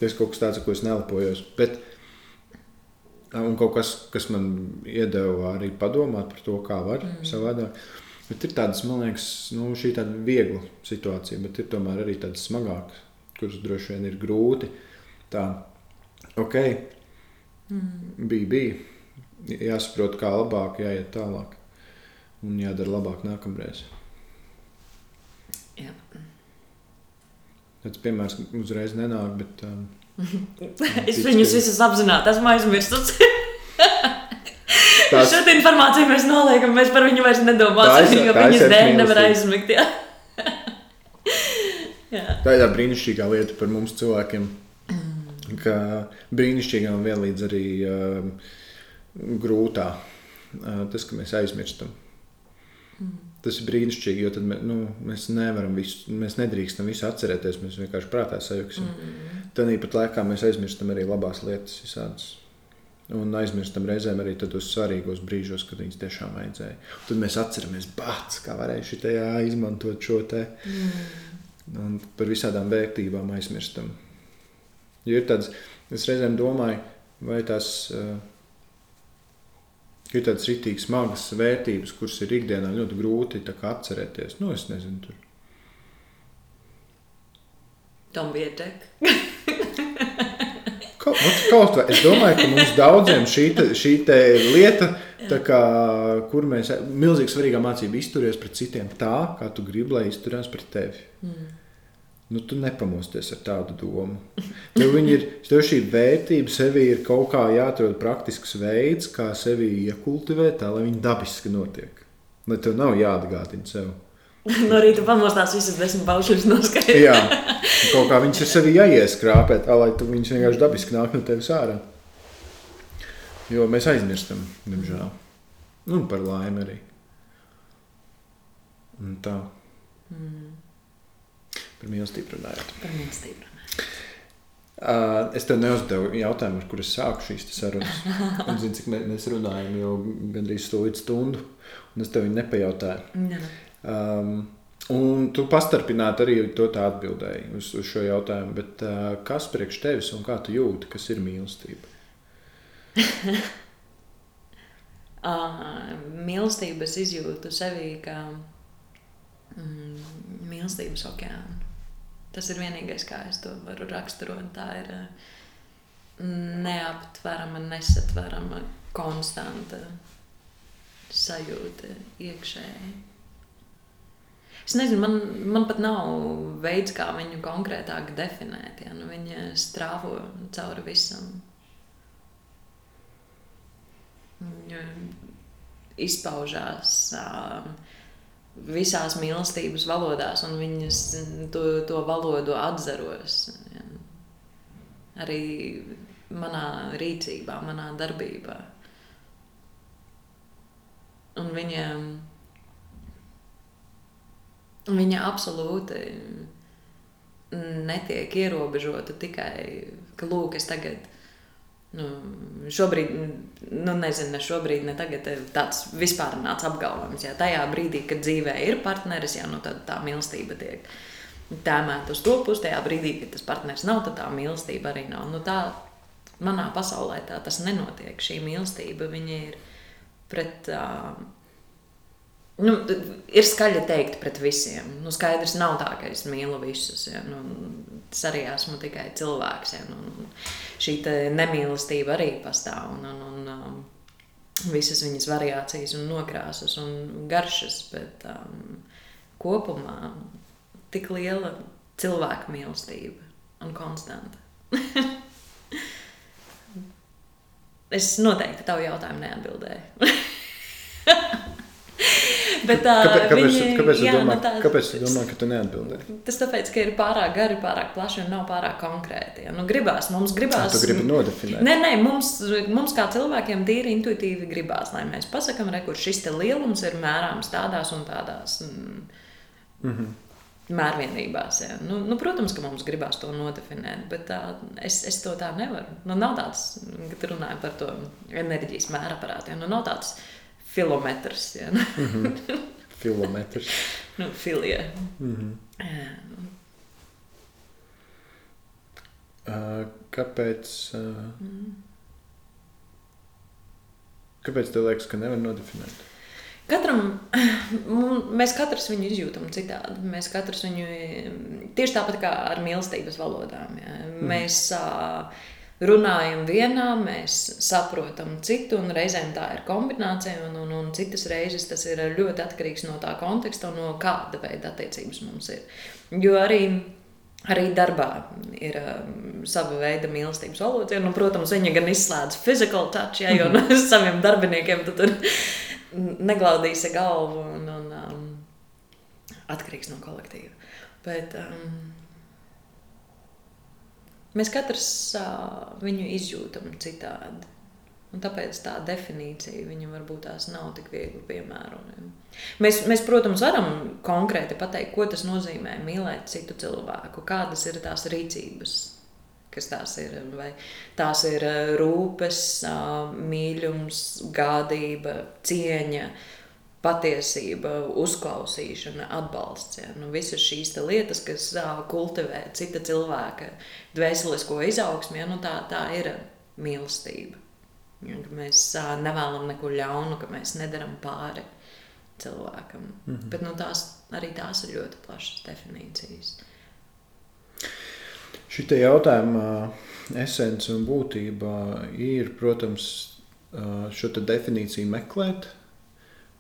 Tas kaut kas tāds, ko es nelepojos. Bet, un kaut kas, kas man iedeva arī padomāt par to, kā var mm. savādāk. Bet ir tādas, man liekas, nu, šī tāda viegla situācija, bet ir tomēr arī tādas smagākas, kuras droši vien ir grūti. Tā, ok, mm. bija, bija. Jāsaprot, kā labāk, jāiet tālāk un jādara labāk nākamreiz. Jā. Tāds piemērs uzreiz nenāk, bet. Um, es viņus visus apzināti esmu aizmirsis. Tās... Šo informāciju mēs noliekam, mēs par viņu vairs nedomāsim, jo viņas dēļ nevar aizmigt. Jā. jā. Tā ir tā brīnišķīgā lieta par mums cilvēkiem, ka brīnišķīgā un vienlīdz arī uh, grūtā uh, tas, ka mēs aizmirstam. Mm. Tas ir brīnišķīgi, jo tad nu, mēs nevaram visu, mēs nedrīkstam visu atcerēties. Mēs vienkārši prātā sajuksim. Mm. Tad īpat laikā mēs aizmirstam arī labās lietas, visādas. Un aizmirstam reizēm arī tos svarīgos brīžos, kad viņas tiešām vajadzēja. Un tad mēs atceramies, bāc, kā varēja šitajā izmantot šo te. Mm. Un par visādām vērtībām aizmirstam. Jo ir tāds, es reizēm domāju, vai tās. Uh, ir tādas rītīgas, smagas vērtības, kuras ir ikdienā ļoti grūti atcerēties. Nu, es nezinu, tur. Tam bija tek. Kaut, nu, kaut vai. Es domāju, ka mums daudziem šī, te, šī te lieta, kā, kur mēs milzīgi svarīgā mācība izturēties pret citiem tā, kā tu gribi, lai izturās pret tevi. Mm. Nu, tu nepamosties ar tādu domu. Tev, ir, tev šī vērtība sevī ir kaut kā jāatrod praktisks veids, kā sevi iekultivēt, tā lai viņi dabiski notiek. Lai tev nav jāatgādina sev. No rīta pamostās visas desmit paušas noskaidrot. Jā, kaut kā viņas ir sevi jāieskrāpē, tā lai tu viņas vienkārši dabiski nāk no tevis ārā. Jo mēs aizmirstam, diemžēl. Nu, par laimi arī. Un tā. Mm. Par mīlestību runājot. Par mīlestību. Uh, es tev neuzdevu jautājumu, ar kuriem sāku šīs sarunas. Un, zini, cik mēs runājam jau gandrīz stundu, un es tev nepajautāju. Jā. Um, un tu pastarpināti arī to atbildēji uz, uz šo jautājumu. Bet, uh, kas priekš tevis un kā tu jūti, kas ir mīlestība? uh, mīlestību es izjūtu sevī kā mm, mīlestības okeānu. Tas ir vienīgais, kā es to varu raksturot. Tā ir neaptverama, nesatverama, konstanta sajūta iekšēji. Es nezinu, man, man pat nav veids, kā viņu konkrētāk definēt. Ja? Nu, viņa strāvo cauri visam. Viņa izpaužās. Uh, visās mīlestības valodās, un viņas to, to valodu atzaros. Ja. Arī manā rīcībā, manā darbībā. Un viņa, viņa absolūti netiek ierobežota tikai, ka, lūk, es tagad Nu, šobrīd, nu, nezinu, ne šobrīd, ne tagad, tāds vispār nāca apgalvojums. Ja tajā brīdī, kad dzīvē ir partneris, ja, nu, tad tā mīlestība tiek tēmēta uz to pusi. Tajā brīdī, kad tas partneris nav, tad tā mīlestība arī nav. Nu, tā, manā pasaulē tā tas nenotiek. Šī mīlestība ir pret. Uh, Nu, ir skaļi teikt pret visiem. Nu, skaidrs, nav tā, ka es mīlu visus. Ja? Nu, es arī esmu tikai cilvēks. Ja? Nu, šī nemīlestība arī pastāv. Un, un, un, um, visas viņas variācijas, un nokrāsas un garšas. Bet um, kopumā tik liela cilvēka mīlestība un konstanta. es noteikti tavu jautājumu neatbildēju. Bet, uh, kāpēc, kāpēc, viņi, kāpēc, jā, domā, nu tā, kāpēc tu domā, ka tu neatbildēji? Tas tāpēc, ka ir pārāk gari, pārāk plaši un nav pārāk konkrēti. Ja? Nu, gribās, mums gribās. Tu gribi nodefinēt. Nē, nē, mums, mums kā cilvēkiem tīri intuitīvi gribās, lai mēs pasakām, kur šis lielums ir mērāms tādās un tādās. Mm, mm -hmm. Mērvienībās. Ja. Nu, nu, protams, ka mums gribās to nodefinēt, bet tā, es, es to tā nevaru. Nu, nav tāds, kad runājam par to enerģijas mēraparātu. Ja. Nu, nav tāds filometrs. Ja. Mm -hmm. Filometrs. nu, filie. Mm -hmm. uh, kāpēc? Uh, mm. Kāpēc tev liekas, ka nevar nodefinēt? Katram, mēs katrs viņu izjūtam citādi. Mēs katrs viņu tieši tāpat kā ar mīlestības valodām. Ja. Mm. Mēs uh, runājam vienā, mēs saprotam citu, un reizēm tā ir kombinācija, un, un, un citas reizes tas ir ļoti atkarīgs no tā konteksta un no kāda veida attiecības mums ir. Jo arī, arī darbā ir um, sava veida mīlestības valoda. Nu, protams, viņa gan izslēdz physical touch, ja, jo no saviem darbiniekiem tu tur neglaudīsi galvu un, un um, atkarīgs no kolektīva. Bet, um, Mēs katrs uh, viņu izjūtam citādi. Un tāpēc tā definīcija viņam varbūt tās nav tik viegli piemērojama. Mēs, mēs, protams, varam konkrēti pateikt, ko tas nozīmē mīlēt citu cilvēku, kādas ir tās rīcības, kas tās ir. Vai tās ir rūpes, mīlums, gādība, cieņa, patiesība, uzklausīšana, atbalsts. Ja? Nu, visas šīs lietas, kas kultivē cita cilvēka dvēselisko izaugsmu, ja? nu, tā, tā ir mīlestība. Ja, mēs nevēlamies neko ļaunu, ka mēs nedaram pāri cilvēkam. Mm -hmm. Bet nu, tās, arī tās ir ļoti plašas definīcijas. Šī jautājuma esence un būtība ir, protams, šo definīciju meklēt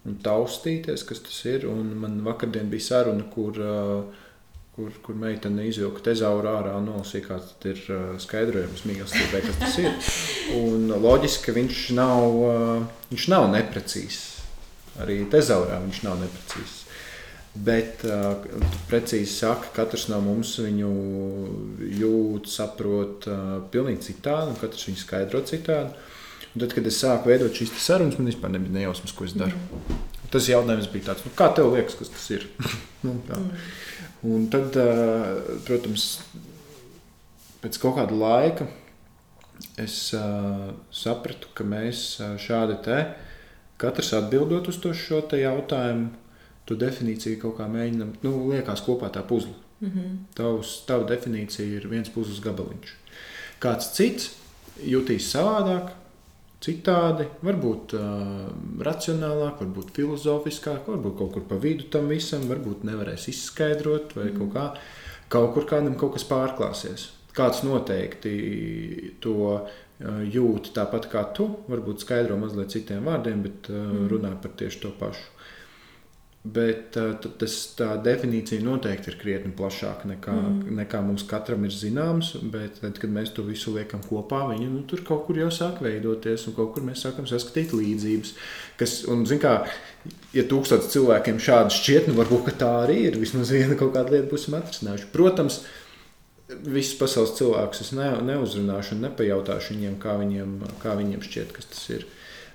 un taustīties, kas tas ir. Un man vakardien bija saruna, kur kur, kur meitene izvilka tezauru ārā un nolasīja, kāds ir skaidrojums mīlestībai, kas tas ir. Un loģiski, ka viņš nav, viņš nav neprecīzs. Arī tezaurā viņš nav neprecīzs. Bet precīzi saka, ka katrs no mums viņu jūt, saprot pilnīgi citādi, un katrs viņu skaidro citādi. Un tad, kad es sāku veidot šīs sarunas, man vispār nebija nejausmas, ko es daru. Mm. Tas jautājums bija tāds, nu, kā tev liekas, kas tas ir? nu, mm. Un tad, protams, pēc kaut kāda laika es sapratu, ka mēs šādi te, katrs atbildot uz to šo jautājumu, to definīciju kaut kā mēģinām, nu, liekas kopā tā puzle. Mm -hmm. Tavs, tava definīcija ir viens puzles gabaliņš. Kāds cits jutīs savādāk, citādi, varbūt uh, racionālāk, varbūt filozofiskāk, varbūt kaut kur pa vidu tam visam, varbūt nevarēs izskaidrot, vai mm. kaut kā kaut kur kādam kaut kas pārklāsies. Kāds noteikti to uh, jūt tāpat kā tu, varbūt skaidro mazliet citiem vārdiem, bet uh, mm. runā par tieši to pašu. Bet uh, tas, tā definīcija noteikti ir krietni plašāka nekā, mm. nekā mums katram ir zināms. Bet, tad, kad mēs to visu liekam kopā, viņi nu, tur kaut kur jau sāk veidoties, un kaut kur mēs sākam saskatīt līdzības. Kas, un, kā, ja tūkstotis cilvēkiem šādi šķiet, nu varbūt tā arī ir. Vismaz viena kaut kāda lieta būsim atrisinājuši. Protams, visus pasaules cilvēkus es ne, neuzrunāšu un nepajautāšu viņiem, kā viņiem, kā viņiem šķiet, kas tas ir.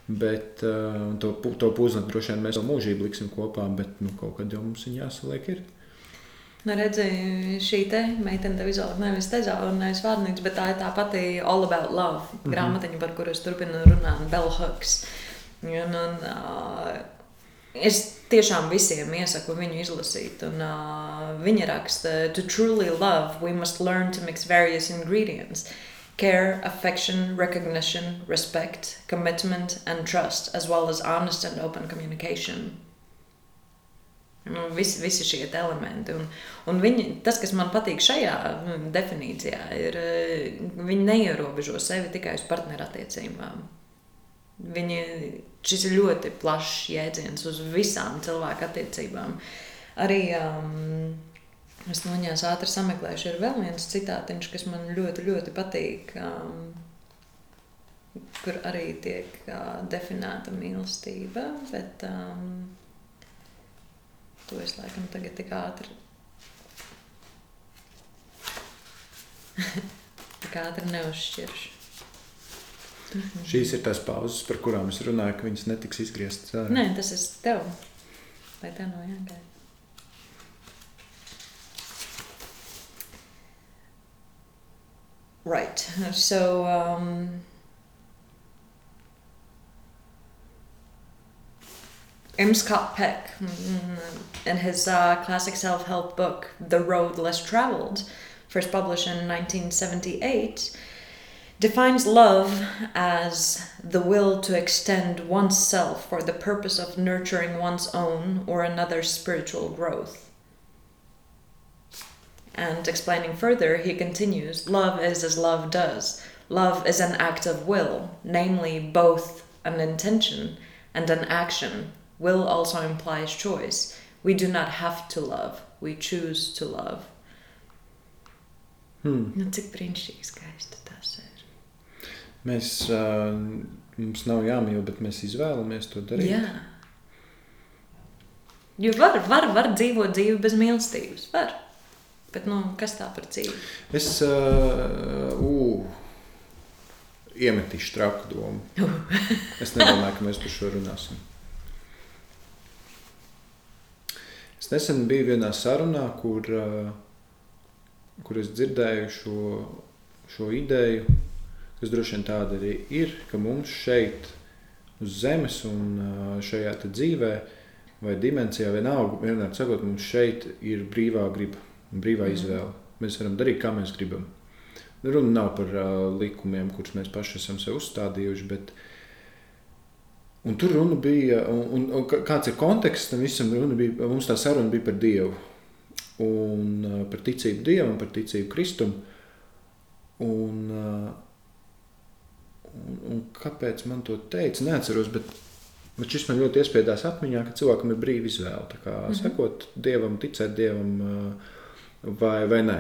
Bet uh, to, to puzli droši vien mēs vēl mūžīgi liksim kopā, bet nu, kaut kad jau mums viņa jāsaliek. Ir. Nu, redzēju, šī te meitene tev izvēlējās nevis tezauru, nevis vārnīcu, bet tā ir tā pati All About Love mm -hmm. grāmatiņa, par kuru es turpinu runāt, Bell Hooks. Un, un, uh, es tiešām visiem iesaku viņu izlasīt. Un, uh, viņa raksta, To truly love, we must learn to mix various ingredients. Uh, care, affection, recognition, respect, commitment, and trust, as well as honest and open communication. Nu, visi, visi šie elementi. Un, un viņi, tas, kas man patīk šajā mm, definīcijā, ir, eh, viņi neierobežo sevi tikai uz partnerattiecībām. Viņi, šis ir ļoti plašs jēdziens uz visām cilvēku attiecībām. Arī um, Es noņēmu ātri sameklēšu. Ir vēl viens citātiņš, kas man ļoti, ļoti patīk, um, kur arī tiek uh, definēta mīlestība. Bet um, to es laikam tagad tik ātri. tik ātri neuzšķiršu. Šīs ir tās pauzes, par kurām es runāju, ka viņas netiks izgrieztas. Nē, tas ir tev. Vai tev nav jāgaida? Right. So. Um, M. Scott Peck, in his uh, classic self help book, The Road Less Traveled, first published in 1978, defines love as the will to extend oneself for the purpose of nurturing one's own or another's spiritual growth. And explaining further, he continues Love is as love does. Love is an act of will, namely both an intention and an action. Will also implies choice. We do not have to love, we choose to love. Hmm. Nu, cik brīnišķīgi skaisti tas ir. Mēs, uh, mums nav jāmīl, bet mēs izvēlamies to darīt. Jā. Jo var, var, var dzīvot dzīvi bez mīlestības. Var. Bet, nu, kas tā par dzīvi? Es, uh, uh, iemetīšu traku domu. Es nedomāju, ka mēs par šo runāsim. Es nesen biju vienā sarunā, kur, kur es dzirdēju šo, šo ideju, kas droši vien tāda arī ir, ka mums šeit, uz Zemes un šajā dzīvē, vai dimensijā, vienalga, vienmēr sakot, mums šeit ir brīvā griba, brīvā mm. izvēle. Mēs varam darīt, kā mēs gribam. Runa nav par uh, likumiem, kurus mēs paši esam sev uzstādījuši, bet un tur runa bija, un, un, un kāds ir konteksts tam visam, runa bija, mums tā saruna bija par Dievu, un uh, par ticību Dievam, par ticību Kristum, un, uh, un, un kāpēc man to teica, neatceros, bet, bet šis man ļoti iespiedās atmiņā, ka cilvēkam ir brīva izvēle, kā mm -hmm. sekot Dievam, ticēt Dievam vai, vai nē.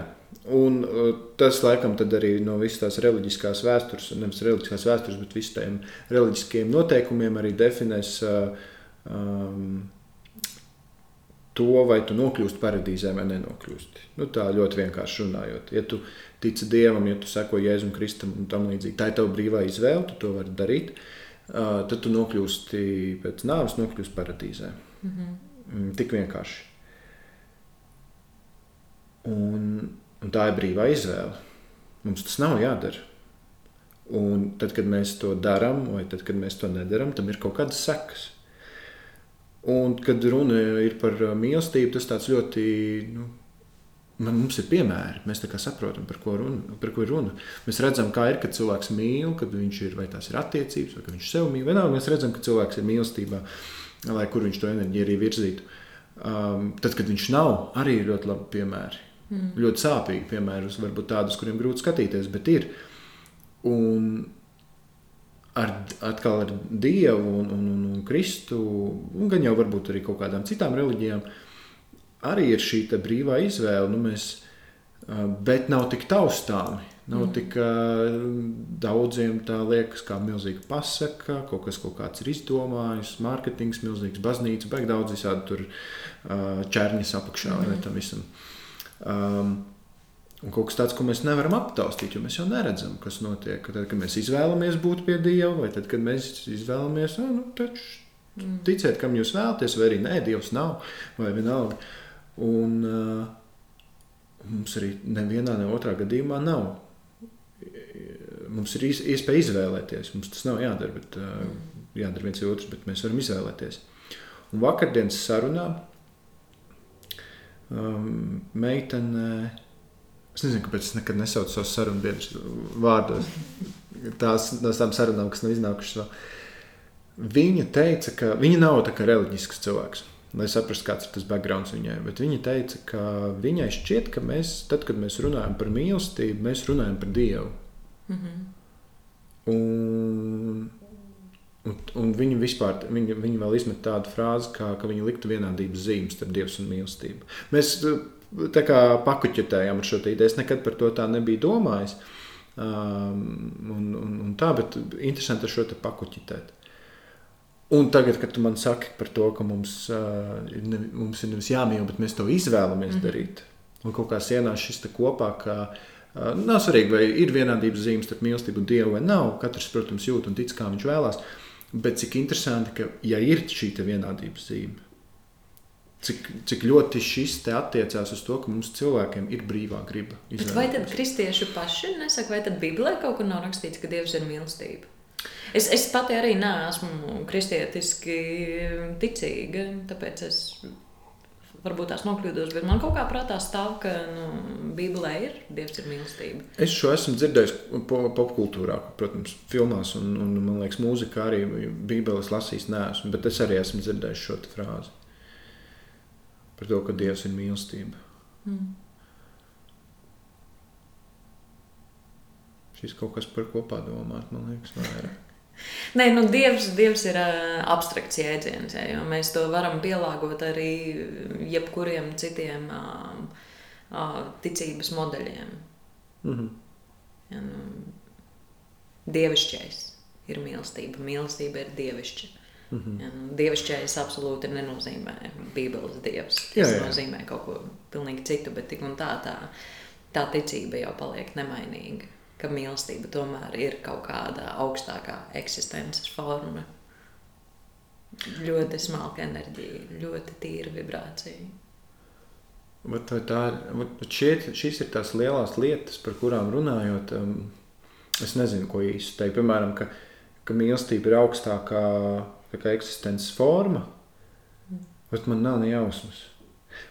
Un uh, tas, laikam, arī no visas tās reliģiskās vēstures, nevis reliģiskās vēstures, bet visiem tiem reliģiskiem noteikumiem arī definēs um, to, vai tu nokļūsti paradīzē vai nenokļūsti. Nu, tā ļoti vienkārši runājot. Ja tu tici Dievam, ja tu seko Jēzum Kristum un tam līdzīgi, tā ir tava brīvā izvēle, tu to vari darīt. Uh, tad tu nokļūsti pēc nāves, nokļūsti paradīzē. Mm -hmm. Tik vienkārši. Un, un tā ir brīvā izvēle. Mums tas nav jādara. Un tad, kad mēs to darām, vai tad, kad mēs to nedarām, tam ir kaut kādas sekas. Un, kad runa ir par mīlestību, tas tāds ļoti. Nu, Mums ir piemēri, mēs saprotam, par ko, runa, par ko ir runa. Mēs redzam, kā ir, kad cilvēks mīl, kad viņš ir, vai tās ir attiecības, vai viņš sev mīl. Vienalga mēs redzam, ka cilvēks ir mīlestībā, lai kur viņš to enerģiju arī virzītu. Um, tad, kad viņš nav, arī ir ļoti labi piemēri. Mm. Ļoti sāpīgi, piemēram, varbūt tādus, kuriem grūti skatīties, bet ir. Un ar, atkal ar Dievu un, un, un, un Kristu, un gan jau varbūt arī kaut kādām citām reliģijām, arī ir šī brīvā izvēle. Nu, mēs, bet nav tik taustāmi. Nav mm. tik daudziem tā liekas, kā milzīga pasaka, kaut kas kaut kāds ir izdomājis, mārketings, milzīgs baznīca, beig daudz visādi tur čērņas apakšā mm. vai tam visam. Uh, Um, Un kaut kas tāds, ko mēs nevaram aptaustīt, jo mēs jau neredzam, kas notiek. Tad, kad mēs izvēlamies būt pie Dieva, vai tad, kad mēs izvēlamies, nu, taču, mm. ticēt, kam jūs vēlaties, vai arī nē, Dievs nav, vai vienalga. Un uh, mums arī nevienā, ne otrā gadījumā nav. Mums ir iespēja izvēlēties. Mums tas nav jādara, bet uh, jādara viens otrs, bet mēs varam izvēlēties. Un vakardienas sarunā um, meitene. Es nezinu, kāpēc es nekad nesaucu savus sarunu biedrus vārdos. Tās no tām sarunām, kas nav iznākušas vēl. Viņa teica, ka viņa nav tā kā reliģisks cilvēks. Lai saprastu, kāds ir tas backgrounds viņai. Bet viņa teica, ka viņai šķiet, ka mēs, tad, kad mēs runājam par mīlestību, mēs runājam par Dievu. Mm -hmm. Un Un, un viņi vispār viņi, viņi vēl izmet tādu frāzi, kā, ka viņi liktu vienādības zīmes starp dievu un mīlestību. Mēs uh, tā kā pakuķetējām ar šo ideju. Es nekad par to tā nebiju domājis. Um, un, un, un tā, bet interesanti ar šo te pakuķetēt. Un tagad, kad tu man saki par to, ka mums, uh, ir, ne, mums ir nevis jāmīl, bet mēs to izvēlamies mm -hmm. darīt, un kaut kā ienāca šis kopā, ka uh, nav svarīgi, vai ir vienādības zīmes starp mīlestību un dievu vai nav. Katrs, protams, jūt un tic, kā viņš vēlās. Uh, Bet cik interesanti, ka ja ir šī vienādības zīme, cik, cik ļoti šis te attiecās uz to, ka mums cilvēkiem ir brīvā griba. Vai tad kristieši paši nesaka, vai tad Bībelē kaut kur nav rakstīts, ka Dievs ir mīlestība? Es, es pati arī neesmu kristietiski ticīga, tāpēc es varbūt tās nokļūdos, bet man kaut kā prātā stāv, ka nu, Bībelē ir Dievs ir mīlestība. Es šo esmu dzirdējis popkultūrā, protams, filmās, un, un man liekas, mūzikā arī Bībeles lasījis neesmu, bet es arī esmu dzirdējis šo frāzi par to, ka Dievs ir mīlestība. Mm. Šis kaut kas par ko padomāt, man liekas, vairāk. Nē, nu, dievs, dievs ir uh, abstrakts jēdziens, ja, jo mēs to varam pielāgot arī jebkuriem citiem uh, uh, ticības modeļiem. Mm -hmm. ja, nu, dievišķais ir mīlestība, mīlestība ir dievišķa. Mm -hmm. ja, nu, dievišķais absolūti nenozīmē Bībeles dievs. Tas jā, jā. nozīmē kaut ko pilnīgi citu, bet tik un tā, tā, tā ticība jau paliek nemainīga. Ka mīlestība tomēr ir kaut kāda augstākā eksistences forma. Ļoti smalka enerģija, ļoti tīra vibrācija. Bet tā ir, vat šie, šīs ir tās lielās lietas, par kurām runājot. Um, es nezinu, ko īsti teikt. Piemēram, ka, ka mīlestība ir augstākā kā, eksistences forma, bet man nav ne jausmas.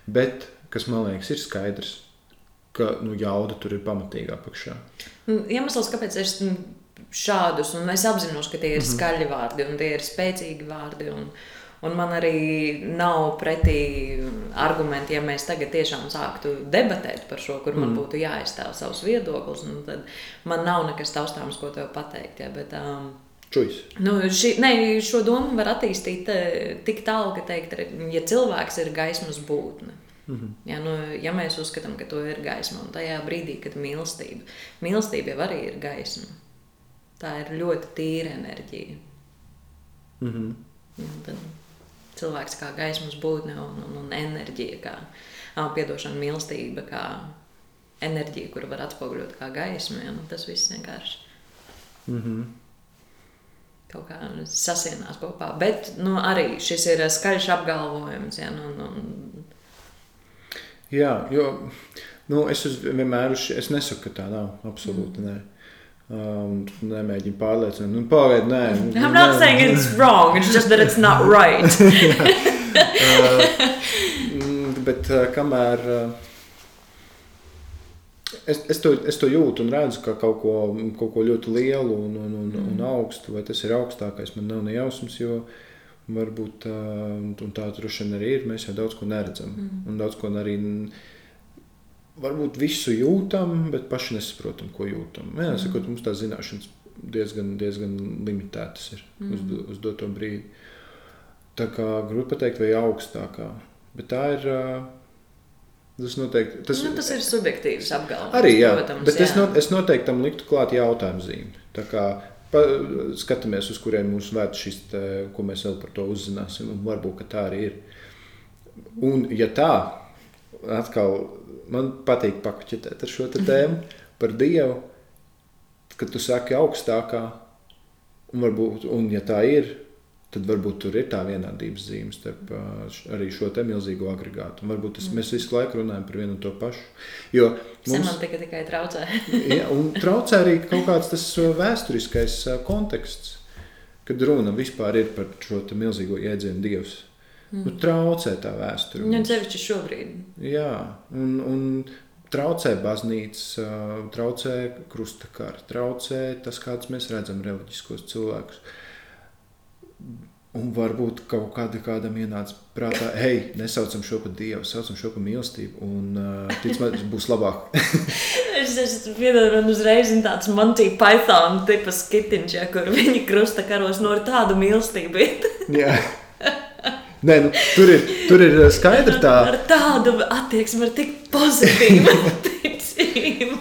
Bet, kas man liekas, ir skaidrs, ka nu, jauda tur ir pamatīgā apakšā. Nu, Iemesls, kāpēc es šādus, un es apzinos, ka tie ir skaļi vārdi un tie ir spēcīgi vārdi. Un, Un man arī nav pretī argumenti, ja mēs tagad tiešām sāktu debatēt par šo, kur man Mm. būtu jāizstāv savs viedoklis. nu Tad man nav nekas taustāms, ko tev pateikt. Ja, bet, um, Čujas. Nu, ši, ne, šo domu var attīstīt eh, tik tālu, ka teikt, ja cilvēks ir gaismas būtne. Mhm. Ja, nu, ja mēs uzskatām, ka to ir gaisma, un tajā brīdī, kad mīlestība, mīlestība jau arī ir gaisma, tā ir ļoti tīra enerģija. Mhm. Ja, tad cilvēks kā gaismas būtne un, un, un enerģija, kā piedošana, mīlestība, kā enerģija, kuru var atspoguļot kā gaismu. Ja, nu, tas viss vienkārši Mhm. kaut kā sasienās kopā. Bet nu, arī šis ir skaļš apgalvojums. Ja, nu, nu, Jā, jo nu, es uz, vienmēr uz, es nesaku, ka tā nav. Absolūti nē. Um, nemēģinu pārliecināt, nu, pagaidi, nē. nu, I'm not nē. saying it's wrong, it's just that it's not right. Mm, Bet uh, kamēr uh, es, es, to, es to jūtu un redzu, ka kaut ko, kaut ko ļoti lielu un, un, un, un augstu, vai tas ir augstākais, man nav ne jausmas, jo uh, un tā droši vien arī ir. Mēs jau daudz ko neredzam. Mm. Un daudz ko arī varbūt visu jūtam, bet paši nesaprotam, ko jūtam. Jā, mm. sakot, mums tās zināšanas diezgan, diezgan limitētas ir mm. uz, uz doto brīdi. Tā kā grūti pateikt, vai augstākā. Bet tā ir. Tas noteikti. Tas, nu, tas ir subjektīvs apgalvojums. arī jā, protams, bet es, jā. no, es noteikti tam liktu klāt jautājumu zīmi. Tā kā pa, skatāmies, uz kurien mums vērt šis, te, ko mēs vēl par to uzzināsim, varbūt tā arī ir. Un, ja tā, atkal man patīk pakaļķetēt ar šo tēmu par Dievu, kad tu saki augstākā, un, varbūt, un ja tā ir, tad varbūt tur ir tā vienādības zīme starp š- arī šo te milzīgo agregātu. Un varbūt tas, mēs visu laiku runājam par vienu un to pašu. Jo mums, Semantika tikai traucē. ja, un traucē arī kaut kāds tas ā, vēsturiskais ā, konteksts, kad runa vispār ir par šo milzīgo jēdzienu dievs. Mm. Nu, traucē tā vēsture. Nu, sevišķi šobrīd. Jā, un, un traucē baznīca, traucē krustakara, traucē tas, kāds mēs redzam reliģiskos cilvēkus. Un varbūt kaut kāda, kādam ienāca prātā, hei, nesaucam šo par dievu, saucam šo par mīlestību, un uh, ticamāk, tas būs labāk. Es, piedodu, man uzreiz ir tāds Monty Python tipa skitiņš, ja, kur viņi krusta karos no tādu mīlestību. Jā. Nē, nu, tur, ir, tur ir skaidra tā, Ar tādu attieksmi, ar tik pozitīvu ticību.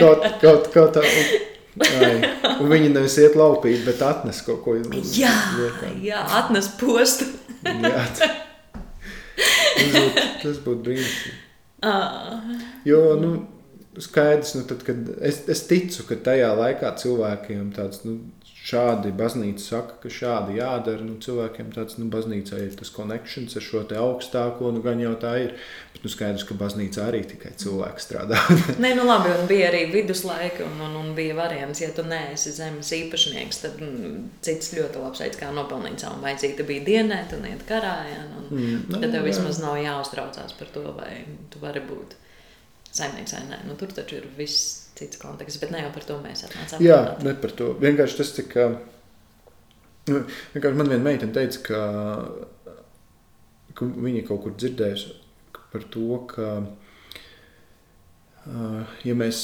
kaut, kaut, kaut tā. Un viņi nevis iet laupīt, bet atnes kaut ko Jā, liekā. jā, atnes postu. Jā. Tas būtu, tas būtu brīnišķīgi. Jo, nu, skaidrs, nu, tad, kad es, es ticu, ka tajā laikā cilvēkiem tāds, nu, šādi baznīca saka, ka šādi jādara, nu, cilvēkiem tāds, nu, baznīcā ir tas konekšņs ar šo augstāko, nu, gan jau tā ir, bet, nu, skaidrs, ka baznīcā arī tikai cilvēki strādā. Nē, nu labi, un bija arī viduslaika, un, un, un bija variants, ja tu neesi zemes īpašnieks, tad mm, cits ļoti labs veids, kā nopelnīt savu maicīti, bija dienēt un iet karā. Ja, un, Mm, nu, tad tev jā. vismaz nav jāuztraucās par to, vai tu vari būt saimnieks vai nē. Nu, tur taču ir viss cits konteksts, bet ne jau par to mēs atnācām. Jā, runāt. ne par to. Vienkārši tas tika. nu, Vienkārši man viena meitene teica, ka, ka viņa kaut kur dzirdējusi par to, ka, ja mēs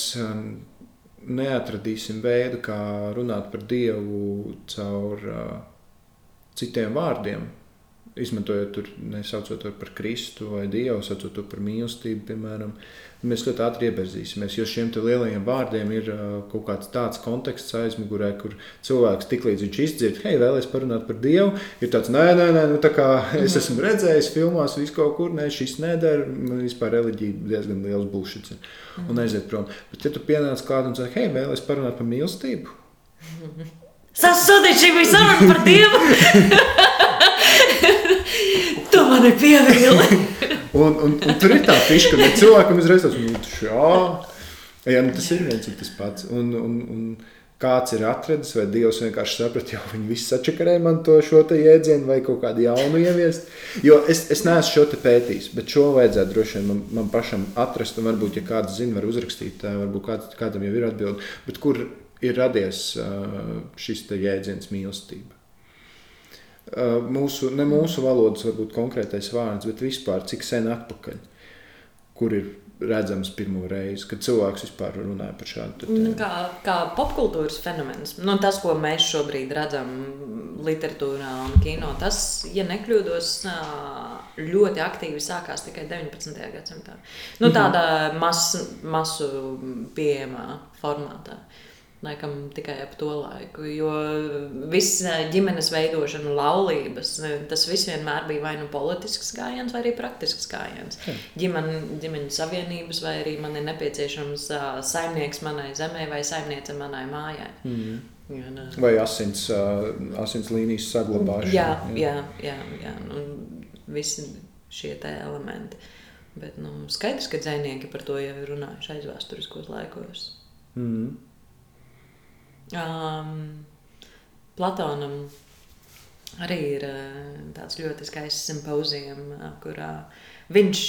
neatradīsim veidu, kā runāt par Dievu caur citiem vārdiem, izmantojot to nesaucot par Kristu vai Dievu, saucot to par mīlestību, piemēram, mēs ļoti ātri iepazīsimies. Jo šiem lielajiem vārdiem ir kaut kāds tāds konteksts aizmugurē, kur cilvēks tiklīdz viņš izdzird, hei, vēlēs parunāt par Dievu, ir tāds, nē, nē, nē nu, tā kā es esmu redzējis filmās, visu kaut kur, nē, šis nedara, vispār reliģija diezgan liels bullshits un aiziet prom. Bet, ja tu pienāc klāt un saki, hei, vēlēs parunāt par mīlestību, Sasodīt šī bija saruna par Dievu! mani pievīli. un, un, un tur ir tā fiška, ka cilvēkam uzreiz tas nu, jā, nu, tas ir viens un tas pats. Un, un, un kāds ir atradis, vai Dievs vienkārši saprata, jau viņi visi sačakarēja man to šo jēdzienu, vai kaut kādu jaunu ieviest. Jo es, es neesmu šo te pētījis, bet šo vajadzētu droši vien man, man pašam atrast, un varbūt, ja kāds zina, var uzrakstīt, varbūt kāds, kādam jau ir atbildi, bet kur ir radies šis jēdziens mīlestība mūsu, ne mūsu valodas, varbūt konkrētais vārds, bet vispār cik sen atpakaļ, kur ir redzams pirmo reizi, kad cilvēks vispār runāja par šādu tēmu. Nu, kā, kā popkultūras fenomens, nu, tas, ko mēs šobrīd redzam literatūrā un kino, tas, ja nekļūdos, ļoti aktīvi sākās tikai 19. gadsimtā. Nu, mhm. tādā mas, masu pieejamā formātā. Laikam tikai ap to laiku. Jo viss eh, ģimenes veidošana, laulības, tas viss vienmēr bija vai nu politisks gājiens, vai arī praktisks gājiens. Ģimene, ģimeņu savienības, vai arī man ir nepieciešams uh, saimnieks manai zemē vai saimniece manai mājai. Hmm. Jā, nā. vai asins, uh, asins līnijas saglabāšana. Jā, jā, jā. jā, jā. visi šie elementi. Bet nu, skaidrs, ka dzinieki par to jau ir runājuši aizvēsturiskos laikos. Mm. Um, Platonam arī ir uh, tāds ļoti skaists simpozijums, kurā viņš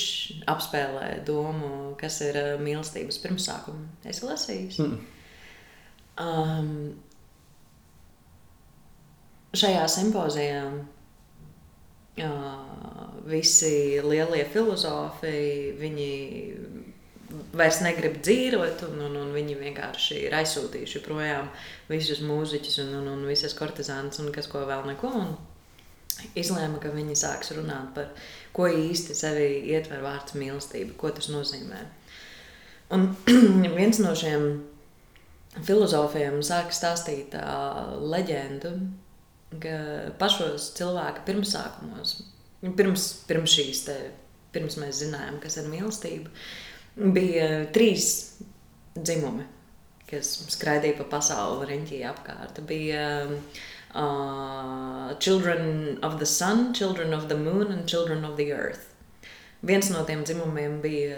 apspēlē domu, kas ir uh, mīlestības pirmsākuma. Es lasīju. Mm. Um, šajā simpozijā uh, visi lielie filozofi, viņi vairs negrib dzīvot, un, un, un viņi vienkārši ir aizsūtījuši projām visus mūziķus un, un, un visas kortizānas un kas ko vēl neko. Un izlēma, ka viņi sāks runāt par ko īsti sevi ietver vārds mīlestība, ko tas nozīmē. Un viens no šiem filozofiem sāka stāstīt uh, leģendu, ka pašos cilvēka pirmsākumos, pirms, pirms šīs te, pirms mēs zinājām, kas ir mīlestība, bija trīs dzimumi, kas skraidīja pa pasauli, riņķīja apkārt. Bija uh, Children of the Sun, Children of the Moon and Children of the Earth. Viens no tiem dzimumiem bija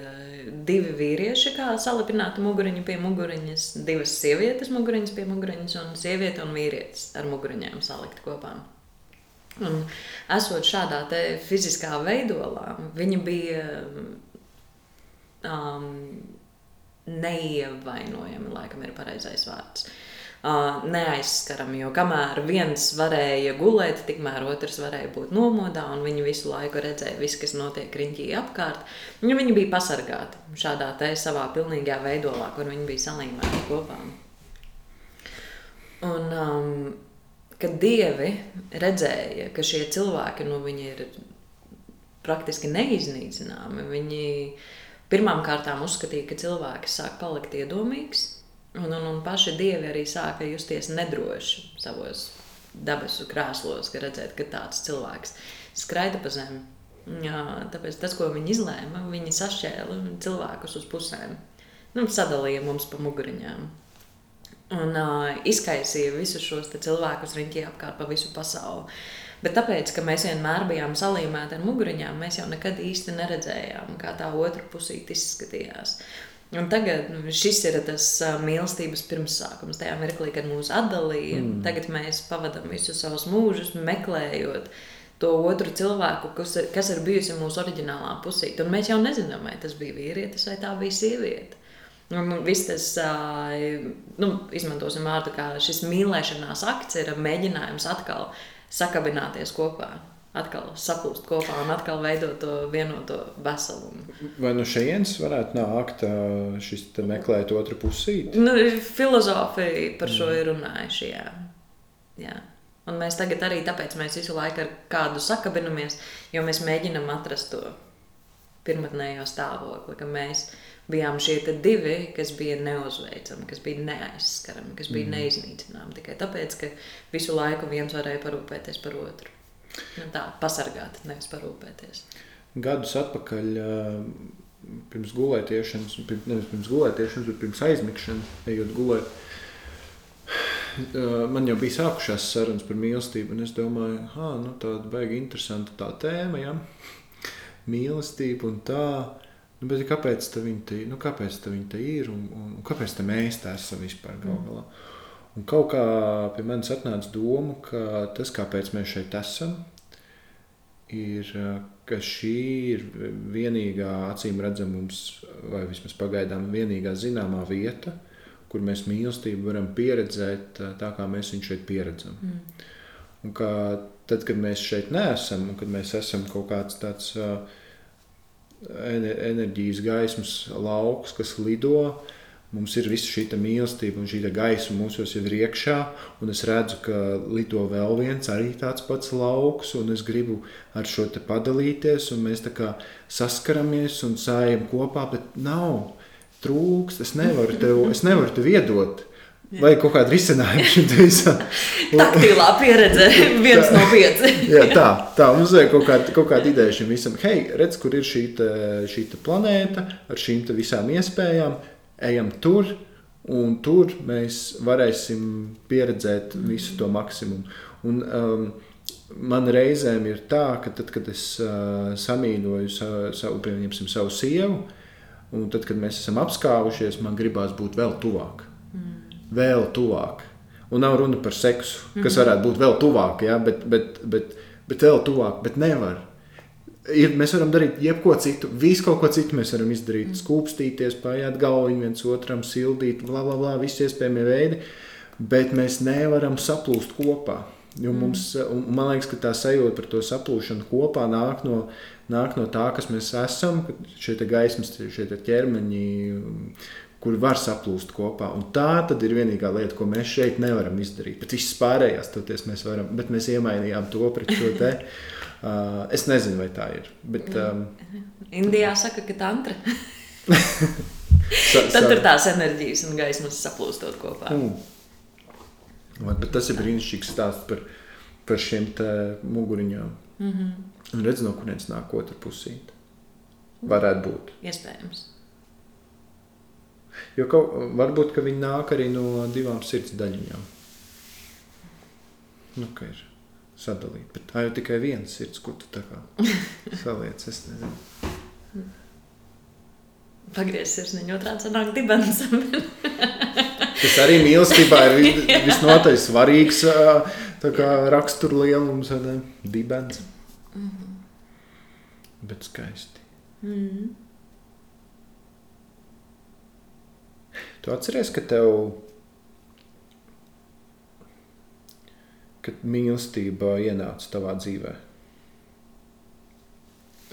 divi vīrieši, kā salipināti muguriņi pie muguriņas, divas sievietes muguriņas pie muguriņas, un sieviete un vīrietis ar muguriņiem salikt kopā. Un, esot šādā fiziskā veidolā, viņi bija um, neievainojami, laikam ir pareizais vārds. Uh, neaizskarami, jo kamēr viens varēja gulēt, tikmēr otrs varēja būt nomodā, un viņi visu laiku redzēja visu, kas notiek riņķī apkārt. Viņi, viņi bija pasargāti šādā te savā pilnīgā veidolā, kur viņi bija salīmēti kopā. Un, um, kad dievi redzēja, ka šie cilvēki nu, ir praktiski neiznīcināmi, viņi uh, pirmām kārtām uzskatīja, ka cilvēki sāk palikt iedomīgs, un, un, un paši dievi arī sāka justies nedroši savos dabasu krēslos, ka redzēt, ka tāds cilvēks skraida pa zemi. Jā, tāpēc tas, ko viņi izlēma, viņi sašķēla cilvēkus uz pusēm. Nu, sadalīja mums pa muguriņām. Un uh, izkaisīja visus šos cilvēkus riņķī apkārt pa visu pasauli. Bet tāpēc, ka mēs vienmēr bijām salīmēti ar muguriņām, mēs jau nekad īsti neredzējām, kā tā otra pusīte izskatījās. Un tagad nu, šis ir tas mīlestības pirmsākums. Tajā mirklī, kad mūs atdalīja, mm. tagad mēs pavadām visu savus mūžus meklējot to otru cilvēku, kas kas ir bijusi mūsu oriģinālā pusīte. Un mēs jau nezinām, vai tas bija vīrietis vai tā bija sieviete. Un viss tas, nu, izmantosim vārdu, kā šis mīlēšanās akts ir mēģinājums atkal sakabināties kopā. Atkal saplūst kopā un atkal veidot to vienoto veselumu. Vai no šejienes varētu nākt šis meklēt otru pusīti? Nu, filozofija par šo mm. ir runājuši. Jā. Jā. Un mēs tagad arī tāpēc mēs visu laiku ar kādu sakabinamies, jo mēs mēģinam atrast to pirmotnējo stāvokli, ka mēs bijām šie divi, kas bija neuzveicami, kas bija neaizskarami, kas bija mm. neiznīcināmi. Tikai tāpēc, ka visu laiku viens varēja parūpēties par otru. Nu, tā, pasargāt, nevis parūpēties. Gadus atpakaļ, pirms gulētiešanas, pirms, nevis pirms gulētiešanas, bet pirms aizmigšanas, ejot gulēt, man jau bija sākušās sarunas par mīlestību, un es domāju, ka nu, tāda baigi interesanta tā tēma, ja? mīlestība un tā. Nu, bet kāpēc viņi te, nu, kāpēc viņi te ir un, un, un kāpēc mēs tā esam vispār galvā? Mm. Un kaut kā pie manis atnāca doma, ka tas, kāpēc mēs šeit esam, ir, ka šī ir vienīgā, acīm redzama, mums, vai vismaz pagaidām, vienīgā zināmā vieta, kur mēs mīlestību varam pieredzēt tā, kā mēs viņu šeit pieredzam. Mm. Un ka tad, kad mēs šeit neesam, un kad mēs esam kaut kāds tāds enerģijas gaismas lauks, kas lido, Mums ir visa šī mīlestība un šī gaisma mūsos jau ir iekšā, es redzu, ka lido vēl viens arī tāds pats lauks, un es gribu ar šo te padalīties, mēs tā kā saskaramies un sājam kopā, bet nav trūkst, es nevaru tev, es nevaru tev iedot. Vai kaut kāda risinājuma šim visam? Taktīlā pieredze, viens tā, no pieciem. jā, tā, tā, mums vajag kaut kāda, kaut kāda ideja šim visam. Hei, redz, kur ir šī, šī planēta ar šīm visām iespējām ejam tur, un tur mēs varēsim pieredzēt visu to maksimumu. Un, um, man reizēm ir tā, ka tad, kad es uh, samīļoju savu, savu, savu sievu, un tad, kad mēs esam apskāvušies, man gribās būt vēl tuvāk. Mm. Vēl tuvāk. Un nav runa par seksu, kas mm -hmm. varētu būt vēl tuvāk, ja? bet, bet, bet, bet vēl tuvāk, bet nevar ir, mēs varam darīt jebko citu, visu kaut ko citu mēs varam izdarīt. Mm. Skūpstīties, paiet galviņu viens otram, sildīt, bla, bla, bla, visi iespējamie veidi, bet mēs nevaram saplūst kopā. Jo mm. mums, man liekas, ka tā sajūta par to saplūšanu kopā nāk no, nāk no tā, kas mēs esam, šie gaismas, šie ķermeņi, kuri var saplūst kopā. Un tā ir vienīgā lieta, ko mēs šeit nevaram izdarīt. Bet viss pārējās, toties mēs varam, bet mēs iemainījām to pret šo te. Uh, es nezinu, vai tā ir. Bet, um, Indijā saka, ka tantra. sa, Tad tur tās enerģijas un gaismas saplūstot kopā. Mm. Bet tas ir brīnišķīgs stāsts par, par šiem muguriņām. Mm -hmm. Un redz, no kurienes nāk otra pusīte. Varētu būt. Iespējams. Jo kaut, varbūt ka viņi nāk arī no divām sirds daļiņām. Nu, ka ir sadalīt. Bet tā jau tikai viena sirds, ko tu tā kā saliec. Es nezinu. Pagriezties sirsniņu otrādi sanāk dibens. Tas arī mīlestībā ir visnotaļ svarīgs rakstura lielums, dibens. Mm -hmm. Bet skaisti. Mm -hmm. Tu atceries, ka tev kad mīlestība ienāca tavā dzīvē?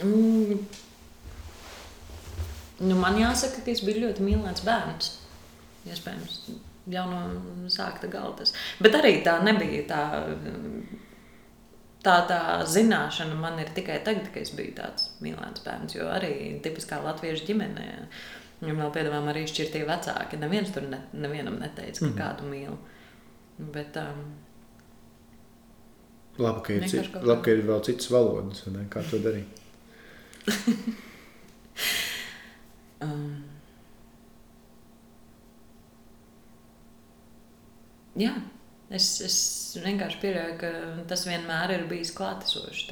Mm. Nu, man jāsaka, ka es biju ļoti mīlēts bērns. Iespējams, jau no sākta galda. Bet arī tā nebija tā. Tā, tā zināšana man ir tikai tagad, kad es biju tāds mīlēts bērns. Jo arī tipiskā latviešu ģimenē viņam vēl piedāvājām arī šķirtie vecāki. Neviens tur ne, nevienam neteica, ka mm. kādu mīl. Bet, um, Labi, ka ir, cit, labi, ka ir vēl citas valodas, ne? kā to darīt. um. Jā, es, es vienkārši pieļauju, ka tas vienmēr ir bijis klātesošs.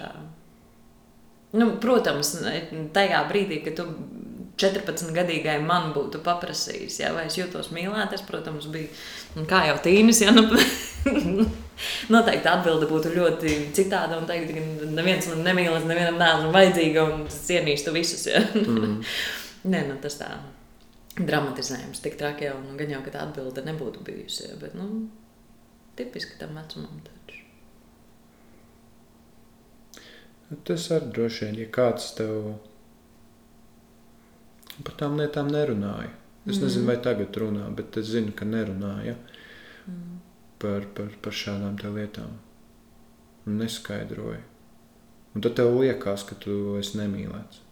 Nu, protams, tajā brīdī, kad tu 14 gadīgai man būtu paprasījis, ja, vai es jūtos mīlēt, es, protams, biju kā jau tīnis. Ja, nu, Noteikti atbilde būtu ļoti citāda un teikt, ka neviens man nemīl, es nevienam neesmu vajadzīga un cienīšu visus. Ja? Mm. Nē, nu, tas tā dramatizējums tik traki jau, nu, gan jau, ka tā atbilde nebūtu bijusi, ja? bet, nu, tipiski tam vecumam taču. Nu, tas arī droši vien, ja kāds tev par tām lietām nerunāja. Es mm. nezinu, vai tagad runā, bet es zinu, ka nerunāja. Mm par, par, par šādām lietām. un neskaidroji. Un tad tev liekas, ka tu esi nemīlēts.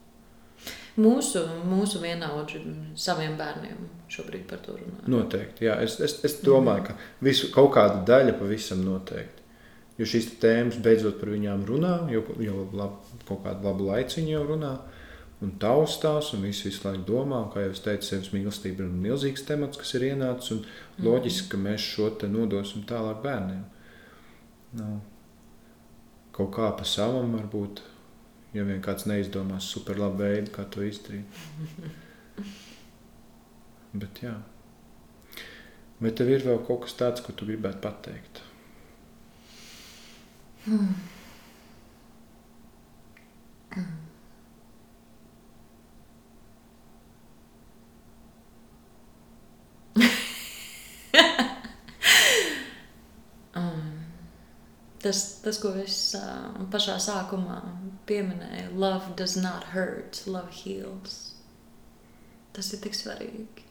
Mūsu, mūsu vienaudži saviem bērniem šobrīd par to runā. Noteikti. Jā, es, es, es domāju, ka visu, kaut kāda daļa pavisam noteikti. Jo šīs tēmas beidzot par viņām runā, jau, jau lab, kaut kādu labu laiciņu jau runā. Un taustās, un viss visu laiku domā, kā jau es teicu, sevis mīlestība ir milzīgs temats, kas ir ienācis. Un loģiski, ka mēs šo te nodosim tālāk bērniem. Nu, kaut kā pa savam varbūt, ja vien kāds neizdomās super labu veidu, kā to izdarīt. Bet jā. Vai tev ir vēl kaut kas tāds, ko tu gribētu pateikt? Tas, tas, ko es uh, pašā sākumā pieminēju, love does not hurt, love heals. Tas ir tik svarīgi.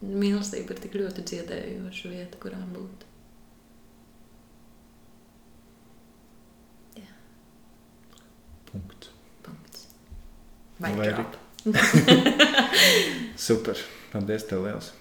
Mīlestība ir tik ļoti dziedējoša vieta, kurā būt. Jā. Punkts. Punkts. Vai arī? Super. Paldies, tev liels.